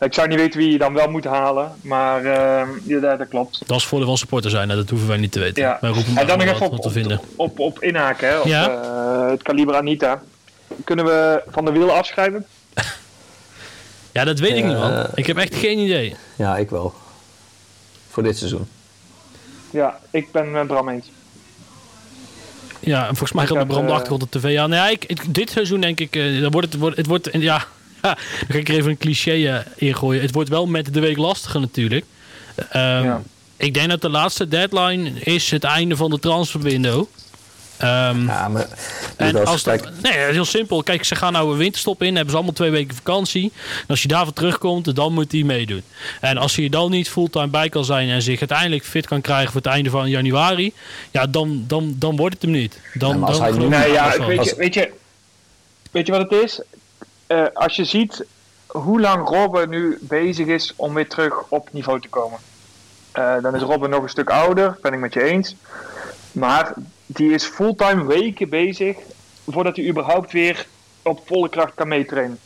Ik zou niet weten wie je dan wel moet halen, maar ehm, ja, dat, klopt. Dat is voordeel van supporter zijn, hè, dat hoeven wij niet te weten. Ja. Wij roepen En maar dan nog even op, te vinden. op, op inhaken, hè, op Ja. eh, het kaliber Anita. Kunnen we van de wiel afschrijven? Ja, dat weet ik niet, man. Eh, Ik heb echt geen idee. Ja, ik wel. Voor dit seizoen. Ja, ik ben met Bram eens. Ja, en volgens mij gaat de brand eh, achtergrond op tv aan. Ja, ik, ik- dit seizoen denk ik, eh, dan wordt het, wordt, het wordt, ja, dan ga ik er even een cliché eh, ingooien. Het wordt wel met de week lastiger natuurlijk. Ehm, Ja. Ik denk dat de laatste deadline is het einde van de transferwindow. Ehm Ja, maar en als, als kijk, dat, nee, heel simpel. Kijk, ze gaan nou een winterstop in. Hebben ze allemaal twee weken vakantie. En als je daarvoor terugkomt, dan moet hij meedoen. En als hij er dan niet fulltime bij kan zijn en zich uiteindelijk fit kan krijgen voor het einde van januari, ja, dan, dan, dan wordt het hem niet. Dan, Ja, maar als dan hij ja, weet je, weet, je, weet je wat het is? Eh, als je ziet hoe lang Robben nu bezig is om weer terug op niveau te komen. Eh, dan is Robben nog een stuk ouder, ben ik met je eens. Maar die is fulltime weken bezig voordat hij überhaupt weer op volle kracht kan meetrainen.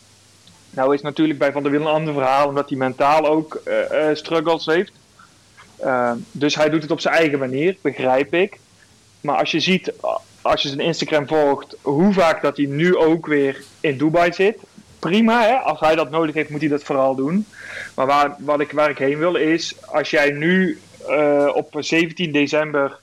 Nou is natuurlijk bij Van der Wiel een ander verhaal, omdat hij mentaal ook eh, eh, struggles heeft. Eh, dus hij doet het op zijn eigen manier, begrijp ik. Maar als je ziet, als je zijn Instagram volgt, hoe vaak dat hij nu ook weer in Dubai zit. Prima, hè? als hij dat nodig heeft, moet hij dat vooral doen. Maar waar, wat ik, waar ik heen wil is, als jij nu op 17 december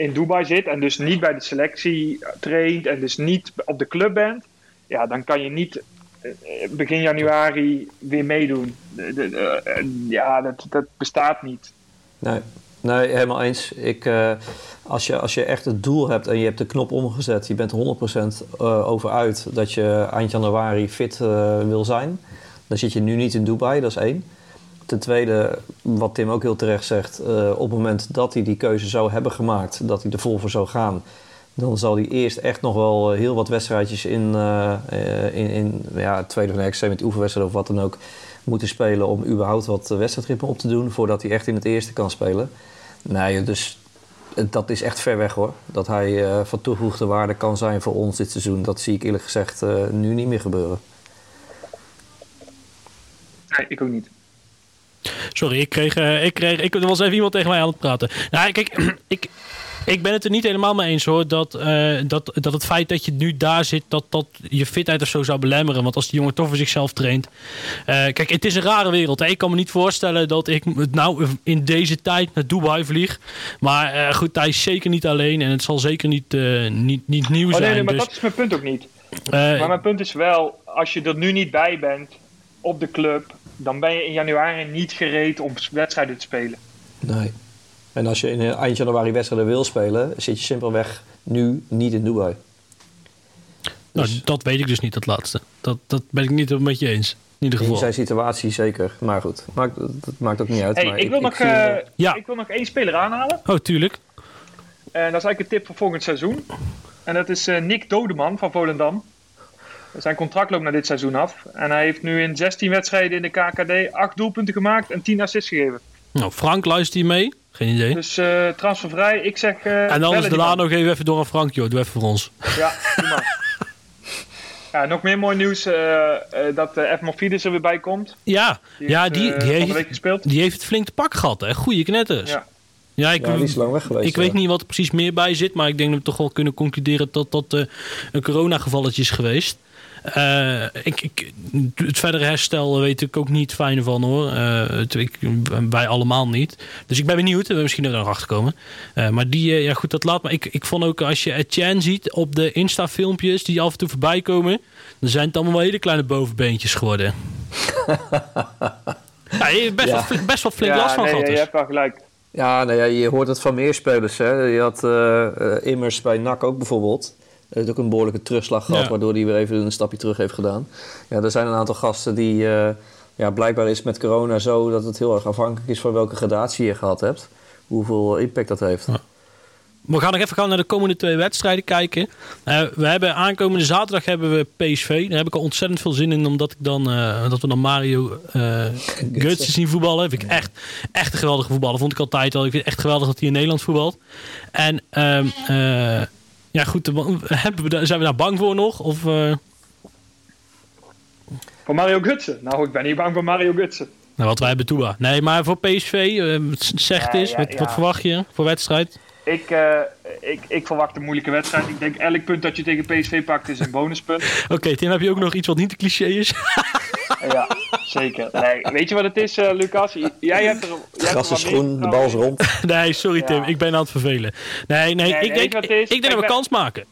in Dubai zit en dus niet bij de selectie traint en dus niet op de club bent, ja, dan kan je niet eh, begin januari weer meedoen. De- eh, ja, dat, dat bestaat niet. Nee, nee helemaal eens. Ik, eh, als, je, als je echt het doel hebt en je hebt de knop omgezet, je bent er 100% eh, over uit dat je eind januari fit eh, wil zijn, dan zit je nu niet in Dubai, dat is één. Ten tweede, wat Tim ook heel terecht zegt, eh, op het moment dat hij die keuze zou hebben gemaakt, dat hij er vol voor zou gaan, dan zal hij eerst echt nog wel eh, heel wat wedstrijdjes in, eh, in, in ja, tweede van de XC met oefenwedstrijd of wat dan ook moeten spelen om überhaupt wat wedstrijdritme op te doen voordat hij echt in het eerste kan spelen. Nee, dus dat is echt ver weg hoor. Dat hij van toegevoegde waarde kan zijn voor ons dit seizoen, dat zie ik eerlijk gezegd nu niet meer gebeuren. Nee, ik ook niet. Sorry, ik kreeg, eh, ik kreeg, ik, er was even iemand tegen mij aan het praten. Nou, kijk, ik, ik ben het er niet helemaal mee eens hoor. Dat, eh, dat, dat het feit dat je nu daar zit, dat, dat je fitheid of zo zou belemmeren. Want als die jongen toch voor zichzelf traint. Eh, kijk, het is een rare wereld. Hè. Ik kan me niet voorstellen dat ik nou in deze tijd naar Dubai vlieg. Maar eh, goed, hij is zeker niet alleen. En het zal zeker niet, niet, niet nieuw Oh zijn. nee, nee, maar dus, dat is mijn punt ook niet. Maar mijn punt is wel, als je er nu niet bij bent op de club, dan ben je in januari niet gereed om wedstrijden te spelen. Nee. En als je in eh, eind januari wedstrijden wil spelen, zit je simpelweg nu niet in Dubai. nou, dus- dat weet ik dus niet, dat laatste. Dat, dat ben ik niet met je eens. In ieder In geval. zijn situatie zeker. Maar goed, maakt, dat maakt ook niet uit. Hey, maar ik, wil nog, eh, Ja. ik wil nog één speler aanhalen. Oh, tuurlijk. En dat is eigenlijk een tip voor volgend seizoen. En dat is eh, Nick Dodeman van Volendam. Zijn contract loopt naar dit seizoen af. En hij heeft nu in 16 wedstrijden in de KKD 8 doelpunten gemaakt en 10 assists gegeven. Nou, Frank, luister je mee? Geen idee. Dus eh, transfervrij, ik zeg. eh, En anders die daarna man. nog even, even door aan Frank, joh. Doe even voor ons. Ja, doe maar. Ja, nog meer mooi nieuws eh, dat uh, F. Morfides er weer bij komt. Ja, ja heeft, die, die, van de heeft, week gespeeld. die heeft het flink te pak gehad, hè. Goeie knetters. Ja. Ja, ik, Ja, die is lang weg geweest. ik weet niet wat er precies meer bij zit, maar ik denk dat we toch wel kunnen concluderen dat dat een coronagevalletje is geweest. Eh, ik, ik, het verdere herstel weet ik ook niet fijn van hoor. Eh, het- ik, wij allemaal niet. Dus ik ben benieuwd. We misschien er nog achter komen. Eh, maar die, ja goed, dat laat maar. Ik, ik vond ook als je Etienne ziet op de Insta-filmpjes die af en toe voorbij komen, dan zijn het allemaal wel hele kleine bovenbeentjes geworden. ja, je hebt best, Ja. wel, fli- best wel flink ja, last van nee, gehad. je dus. hebt wel gelijk. Ja, nou ja, je hoort het van meer spelers. Hè. Je had Immers bij NAC ook bijvoorbeeld. Heeft ook een behoorlijke terugslag gehad, Ja. waardoor hij weer even een stapje terug heeft gedaan. Ja, er zijn een aantal gasten die... eh, ja, blijkbaar is met corona zo dat het heel erg afhankelijk is van welke gradatie je gehad hebt. Hoeveel impact dat heeft. Ja. We gaan nog even gaan naar de komende twee wedstrijden kijken. Eh, we hebben aankomende zaterdag hebben we PSV. Daar heb ik al ontzettend veel zin in, omdat ik dan eh, dat we dan Mario uh, Götze zien voetballen. Vind ik echt, echt een geweldige voetballer. Vond ik altijd al. Ik vind het echt geweldig dat hij in Nederland voetbalt. En ehm, eh, ja, goed. Hebben we, daar- zijn we daar bang voor nog? Of, eh, Voor Mario Gutsen. Nou, ik ben niet bang voor Mario Gutsen. Nou, wat wij hebben Toeba. Nee, maar voor PSV, eh, zeg het Ja, eens. ja, wat, verwacht je voor wedstrijd? Ik, eh, ik, ik verwacht een moeilijke wedstrijd. Ik denk elk punt dat je tegen PSV pakt is een bonuspunt. Oké, Tim, heb je ook nog iets wat niet te cliché is? ja, zeker. Nee, weet je wat het is, eh, Lucas? J- Jij hebt er, jij Gras is groen, de bal is rond. nee, sorry Ja. Tim, ik ben aan het vervelen. Nee, nee, Nee, ik denk, ik, ik denk dat we kans maken.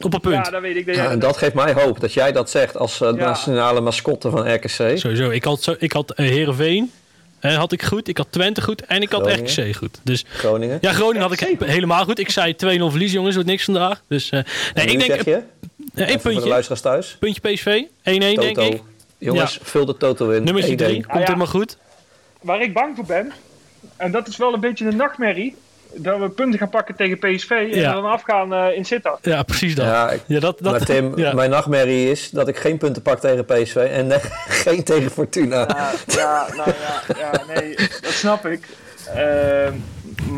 Op een punt. Ja, dat weet ik. Dat en dat geeft mij hoop dat jij dat zegt als eh, Ja. nationale mascotte van RKC. Sowieso. Ik had, zo, ik had Heerenveen had ik goed. Ik had Twente goed. En ik had Groningen. RKC goed. Dus Groningen. ja, Groningen had ik RKC helemaal goed. Ik zei 2-0 verlies, jongens. Wordt niks vandaag. Dus eh, nee, En ik denk zeg je, eh, één even voor de puntje. thuis, Puntje PSV. 1-1 denk ik. Jongens, vul de Toto in. Nummertje 1-1. 3. Komt ja. helemaal goed. waar ik bang voor ben, en dat is wel een beetje een nachtmerrie, dat we punten gaan pakken tegen PSV en Ja. dan afgaan eh, in Sittard. Ja, precies dat. Ja, ik- Ja, dat, dat, maar Tim, ja. mijn nachtmerrie is dat ik geen punten pak tegen PSV en nee, geen tegen Fortuna. Ja, ja, nou ja, ja, nee, dat snap ik. Ehm,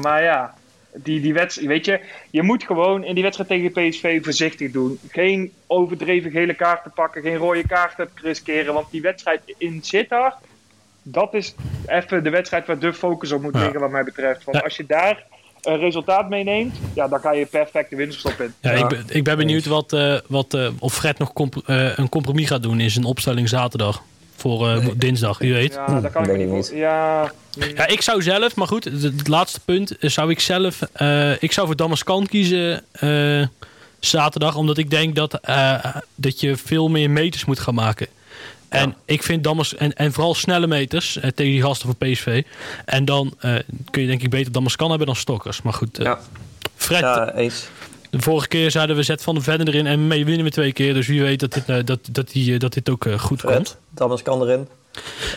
maar ja, die, die wedstrijd, weet je, je moet gewoon in die wedstrijd tegen PSV voorzichtig doen. Geen overdreven gele kaarten pakken, geen rode kaarten riskeren, want die wedstrijd in Sittard, dat is even de wedstrijd waar de focus op moet Ja. liggen wat mij betreft. Want Ja. als je daar resultaat meeneemt, ja, dan kan je perfect de winterstop in. Ja, Ja. ik, ben, ik ben benieuwd wat, eh, wat, eh, of Fred nog comp- eh, een compromis gaat doen in zijn opstelling zaterdag. Voor eh, dinsdag, wie weet. Ja. Ja, daar kan ik niet voor. Ja, ik zou zelf, maar goed, het, laatste punt, zou ik zelf, eh, ik zou voor Damascan kiezen eh, zaterdag, omdat ik denk dat, eh, dat je veel meer meters moet gaan maken. En ik vind Damas, en, en vooral snelle meters eh, tegen die gasten van PSV. En dan eh, kun je denk ik beter Damascan hebben dan Stokkers. Maar goed, eh, Ja, Fred, ja, eens. De vorige keer zeiden we zet van de verder erin en mee winnen we twee keer. Dus wie weet dat dit, eh, dat, dat, die, dat dit ook goed komt. Thomas kan erin.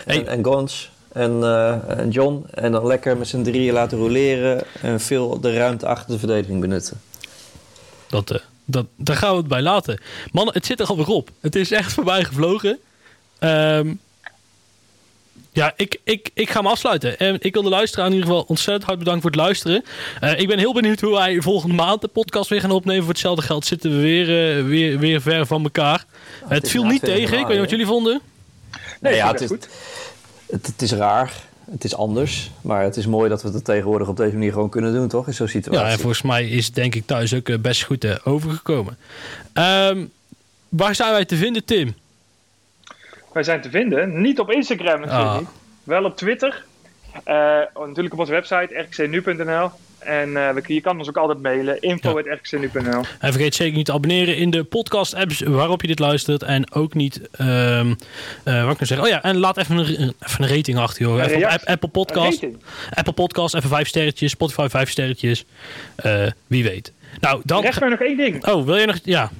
En, Hey. en Gons en, en John. En dan lekker met z'n drieën laten roleren en veel de ruimte achter de verdediging benutten. Dat, dat, daar gaan we het bij laten. Mannen, het zit er alweer op. Het is echt voorbij gevlogen. Ehm, ja, ik, ik, ik ga hem afsluiten. En ik wil de luisteraar in ieder geval ontzettend hard bedanken voor het luisteren. Eh, ik ben heel benieuwd hoe wij volgende maand de podcast weer gaan opnemen. Voor hetzelfde geld zitten we weer, eh, weer, weer ver van elkaar. het viel niet 20 tegen. Ik weet niet wat jullie vonden. nee, ja, ja, het is- goed. Het, het is raar, het is anders. Maar het is mooi dat we het tegenwoordig op deze manier gewoon kunnen doen, toch? In zo'n situatie. Ja, en volgens mij is het denk ik thuis ook eh, best goed overgekomen. Ehm, waar zijn wij te vinden, Tim? Wij zijn te vinden, niet op Instagram natuurlijk Ah. niet. Wel op Twitter. Eh, natuurlijk op onze website rkcnu.nl. En eh, we- je kan ons ook altijd mailen. info.rkcnu.nl En vergeet zeker niet te abonneren in de podcast-apps waarop je dit luistert. En ook niet, ehm eh, wat kan ik zeggen? Oh ja, en laat even een, even een rating achter, joh. Even op Apple Podcast. Apple Podcast, even vijf sterretjes. Spotify vijf sterretjes. Wie weet. Nou, dan... Rest mij nog één ding. Oh, wil je nog... Ja.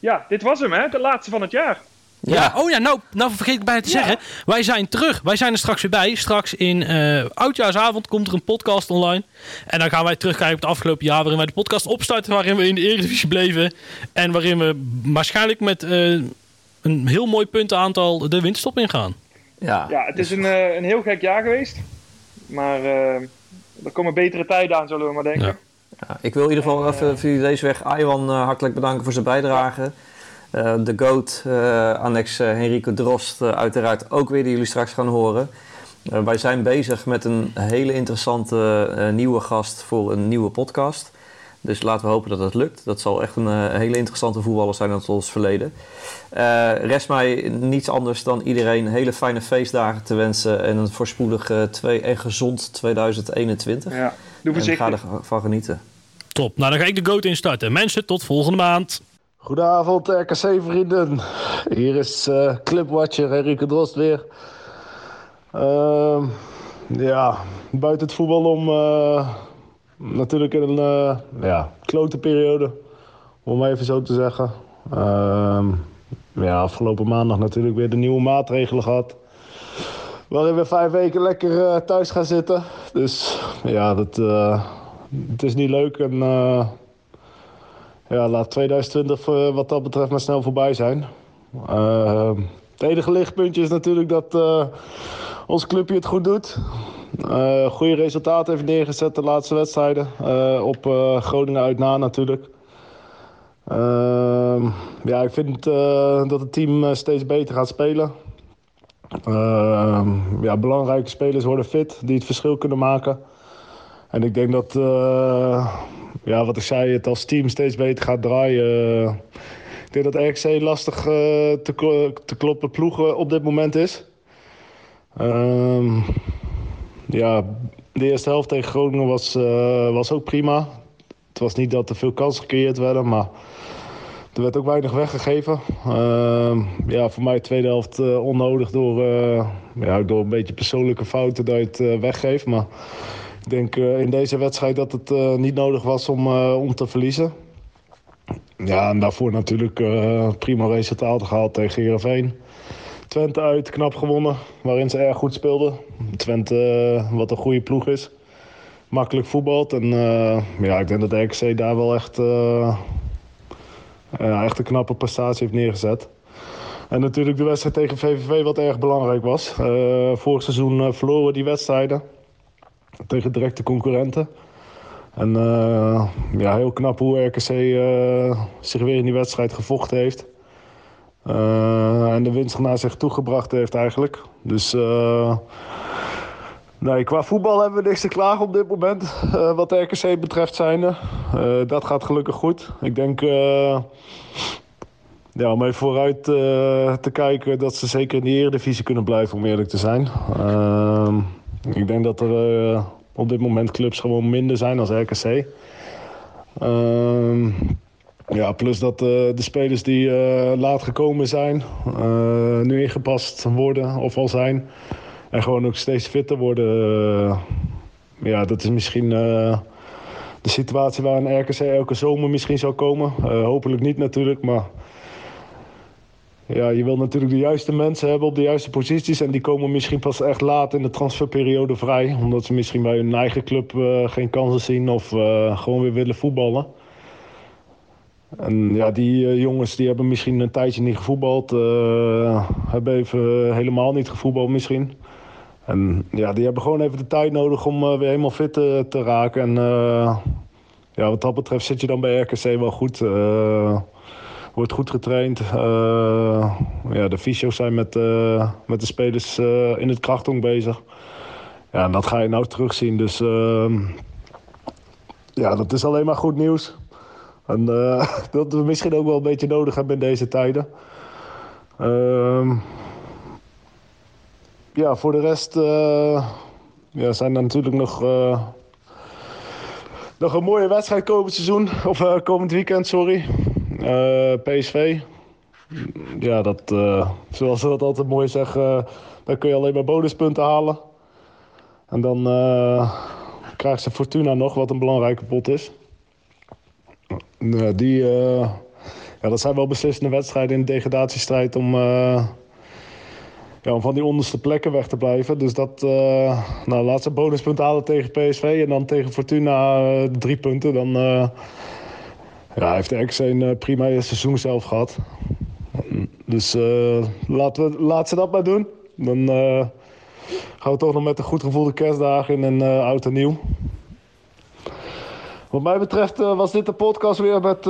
Ja, dit was hem hè, de laatste van het jaar. Ja. Oh ja, nou, nou vergeet ik bijna te Ja. zeggen. Wij zijn terug. Wij zijn er straks weer bij. Straks in eh oudjaarsavond komt er een podcast online. En dan gaan wij terugkijken op het afgelopen jaar... waarin wij de podcast opstarten... waarin we in de Eredivisie bleven. En waarin we waarschijnlijk met eh, een heel mooi puntenaantal... de winterstop ingaan. Ja, Ja, het is een, eh, een heel gek jaar geweest. Maar eh, er komen betere tijden aan, zullen we maar denken. Ja. Ja, ik wil in ieder geval even via deze weg Iwan hartelijk bedanken voor zijn bijdrage. Eh, de GOAT, eh, annex eh, Henrico Drost, uiteraard ook weer die jullie straks gaan horen. Eh, wij zijn bezig met een hele interessante eh, nieuwe gast voor een nieuwe podcast. Dus laten we hopen dat het lukt. Dat zal echt een hele interessante voetballer zijn uit ons verleden. Eh, rest mij niets anders dan iedereen hele fijne feestdagen te wensen en een voorspoedig eh, twee, en gezond 2021. Ja, doe En ga voorzichtig. ervan genieten. Top. Nou, dan ga ik de GOAT instarten. Mensen, tot volgende maand. Goedenavond RKC-vrienden. Hier is eh Clipwatcher Enrique Drost weer. Ehm, ja, buiten het voetbal om eh, natuurlijk in een eh, ja, klote periode, om even zo te zeggen. Ehm, ja, afgelopen maandag natuurlijk weer de nieuwe maatregelen gehad. Waarin we vijf weken lekker thuis gaan zitten. Dus ja, dat, het is niet leuk en... eh, ja, laat 2020 voor- wat dat betreft maar snel voorbij zijn. Uh, het enige lichtpuntje is natuurlijk dat eh, ons clubje het goed doet. Eh goede resultaten heeft neergezet de laatste wedstrijden. Eh, op eh, Groningen uit na natuurlijk. Ehm, ja, ik vind eh, dat het team eh, steeds beter gaat spelen. Ehm, ja, belangrijke spelers worden fit die het verschil kunnen maken. En ik denk dat, eh, ja, wat ik zei, het als team steeds beter gaat draaien. ik denk dat RKC lastig eh, te, te kloppen ploegen op dit moment is. Ehm, ja, de eerste helft tegen Groningen was, eh, was ook prima. Het was niet dat er veel kansen gecreëerd werden, maar er werd ook weinig weggegeven. Ehm, ja, voor mij de tweede helft eh, onnodig door, eh, ja, door een beetje persoonlijke fouten dat je het eh, weggeeft. Maar ik denk eh, in deze wedstrijd dat het eh, niet nodig was om, eh, om te verliezen. Ja, en daarvoor natuurlijk prima resultaten gehaald tegen Heerenveen. Twente uit, knap gewonnen, waarin ze erg goed speelden. Twente, wat een goede ploeg is. Makkelijk voetbalt. En ja, ik denk dat de RKC daar wel echt, echt een knappe prestatie heeft neergezet. En natuurlijk de wedstrijd tegen VVV, wat erg belangrijk was. Vorig seizoen verloren we die wedstrijden tegen directe concurrenten. En eh, ja, heel knap hoe RKC eh, zich weer in die wedstrijd gevochten heeft. Eh, en de winst naar zich toegebracht heeft eigenlijk. Dus nee, qua voetbal hebben we niks te klagen op dit moment. wat de RKC betreft zijnde. Dat gaat gelukkig goed. Ik denk... ja, om even vooruit te kijken dat ze zeker in de eredivisie kunnen blijven, om eerlijk te zijn. Ik denk dat er eh, op dit moment clubs gewoon minder zijn dan RKC. Ehm, ja, plus dat eh, de spelers die eh, laat gekomen zijn, nu ingepast worden of al zijn. En gewoon ook steeds fitter worden. ja, dat is misschien de situatie waar een RKC elke zomer misschien zou komen. Hopelijk niet natuurlijk, maar ja, je wil natuurlijk de juiste mensen hebben op de juiste posities. En die komen misschien pas echt laat in de transferperiode vrij. Omdat ze misschien bij hun eigen club eh, geen kansen zien of eh, gewoon weer willen voetballen. En ja, die eh, jongens die hebben misschien een tijdje niet gevoetbald. hebben even helemaal niet gevoetbald misschien. En ja, die hebben gewoon even de tijd nodig om weer helemaal fit te, te raken. En ja, wat dat betreft zit je dan bij RKC wel goed. Wordt goed getraind. Eh, ja, de fysio's zijn met, eh, met de spelers eh, in het krachtong bezig. Ja, en dat ga je nou terugzien. Dus ehm, ja, dat is alleen maar goed nieuws. En dat we misschien ook wel een beetje nodig hebben in deze tijden. Ehm, ja, voor de rest eh, ja, zijn er natuurlijk nog, nog een mooie wedstrijd komend seizoen. Of komend weekend, sorry. Eh, PSV. Ja, dat, eh, zoals ze dat altijd mooi zeggen, dan kun je alleen maar bonuspunten halen. En dan eh krijgt ze Fortuna nog, wat een belangrijke pot is. Die, eh, ja, dat zijn wel beslissende wedstrijden in de degradatiestrijd om, eh, ja, om van die onderste plekken weg te blijven. Dus dat, eh nou, laat ze bonuspunten halen tegen PSV en dan tegen Fortuna eh, drie punten. Dan eh, ja, heeft RKC een eh, prima seizoen zelf gehad. Dus eh, laten we, laat ze dat maar doen. Dan eh, gaan we toch nog met een goed gevoel de kerstdagen in en eh, oud en nieuw. Wat mij betreft was dit de podcast weer met,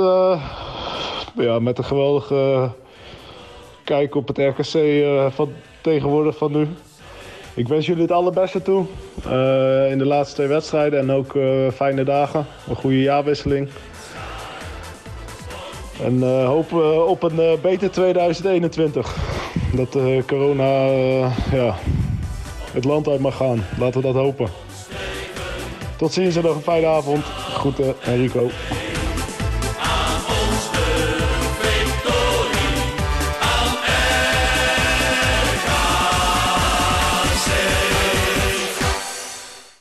ja, met een geweldige kijk op het RKC van tegenwoordig van nu. Ik wens jullie het allerbeste toe in de laatste twee wedstrijden en ook fijne dagen. Een goede jaarwisseling. En eh, hopen op een eh, beter 2021. Dat eh, corona ja, het land uit mag gaan. Laten we dat hopen. Tot ziens en nog een fijne avond. Groeten, Enrico.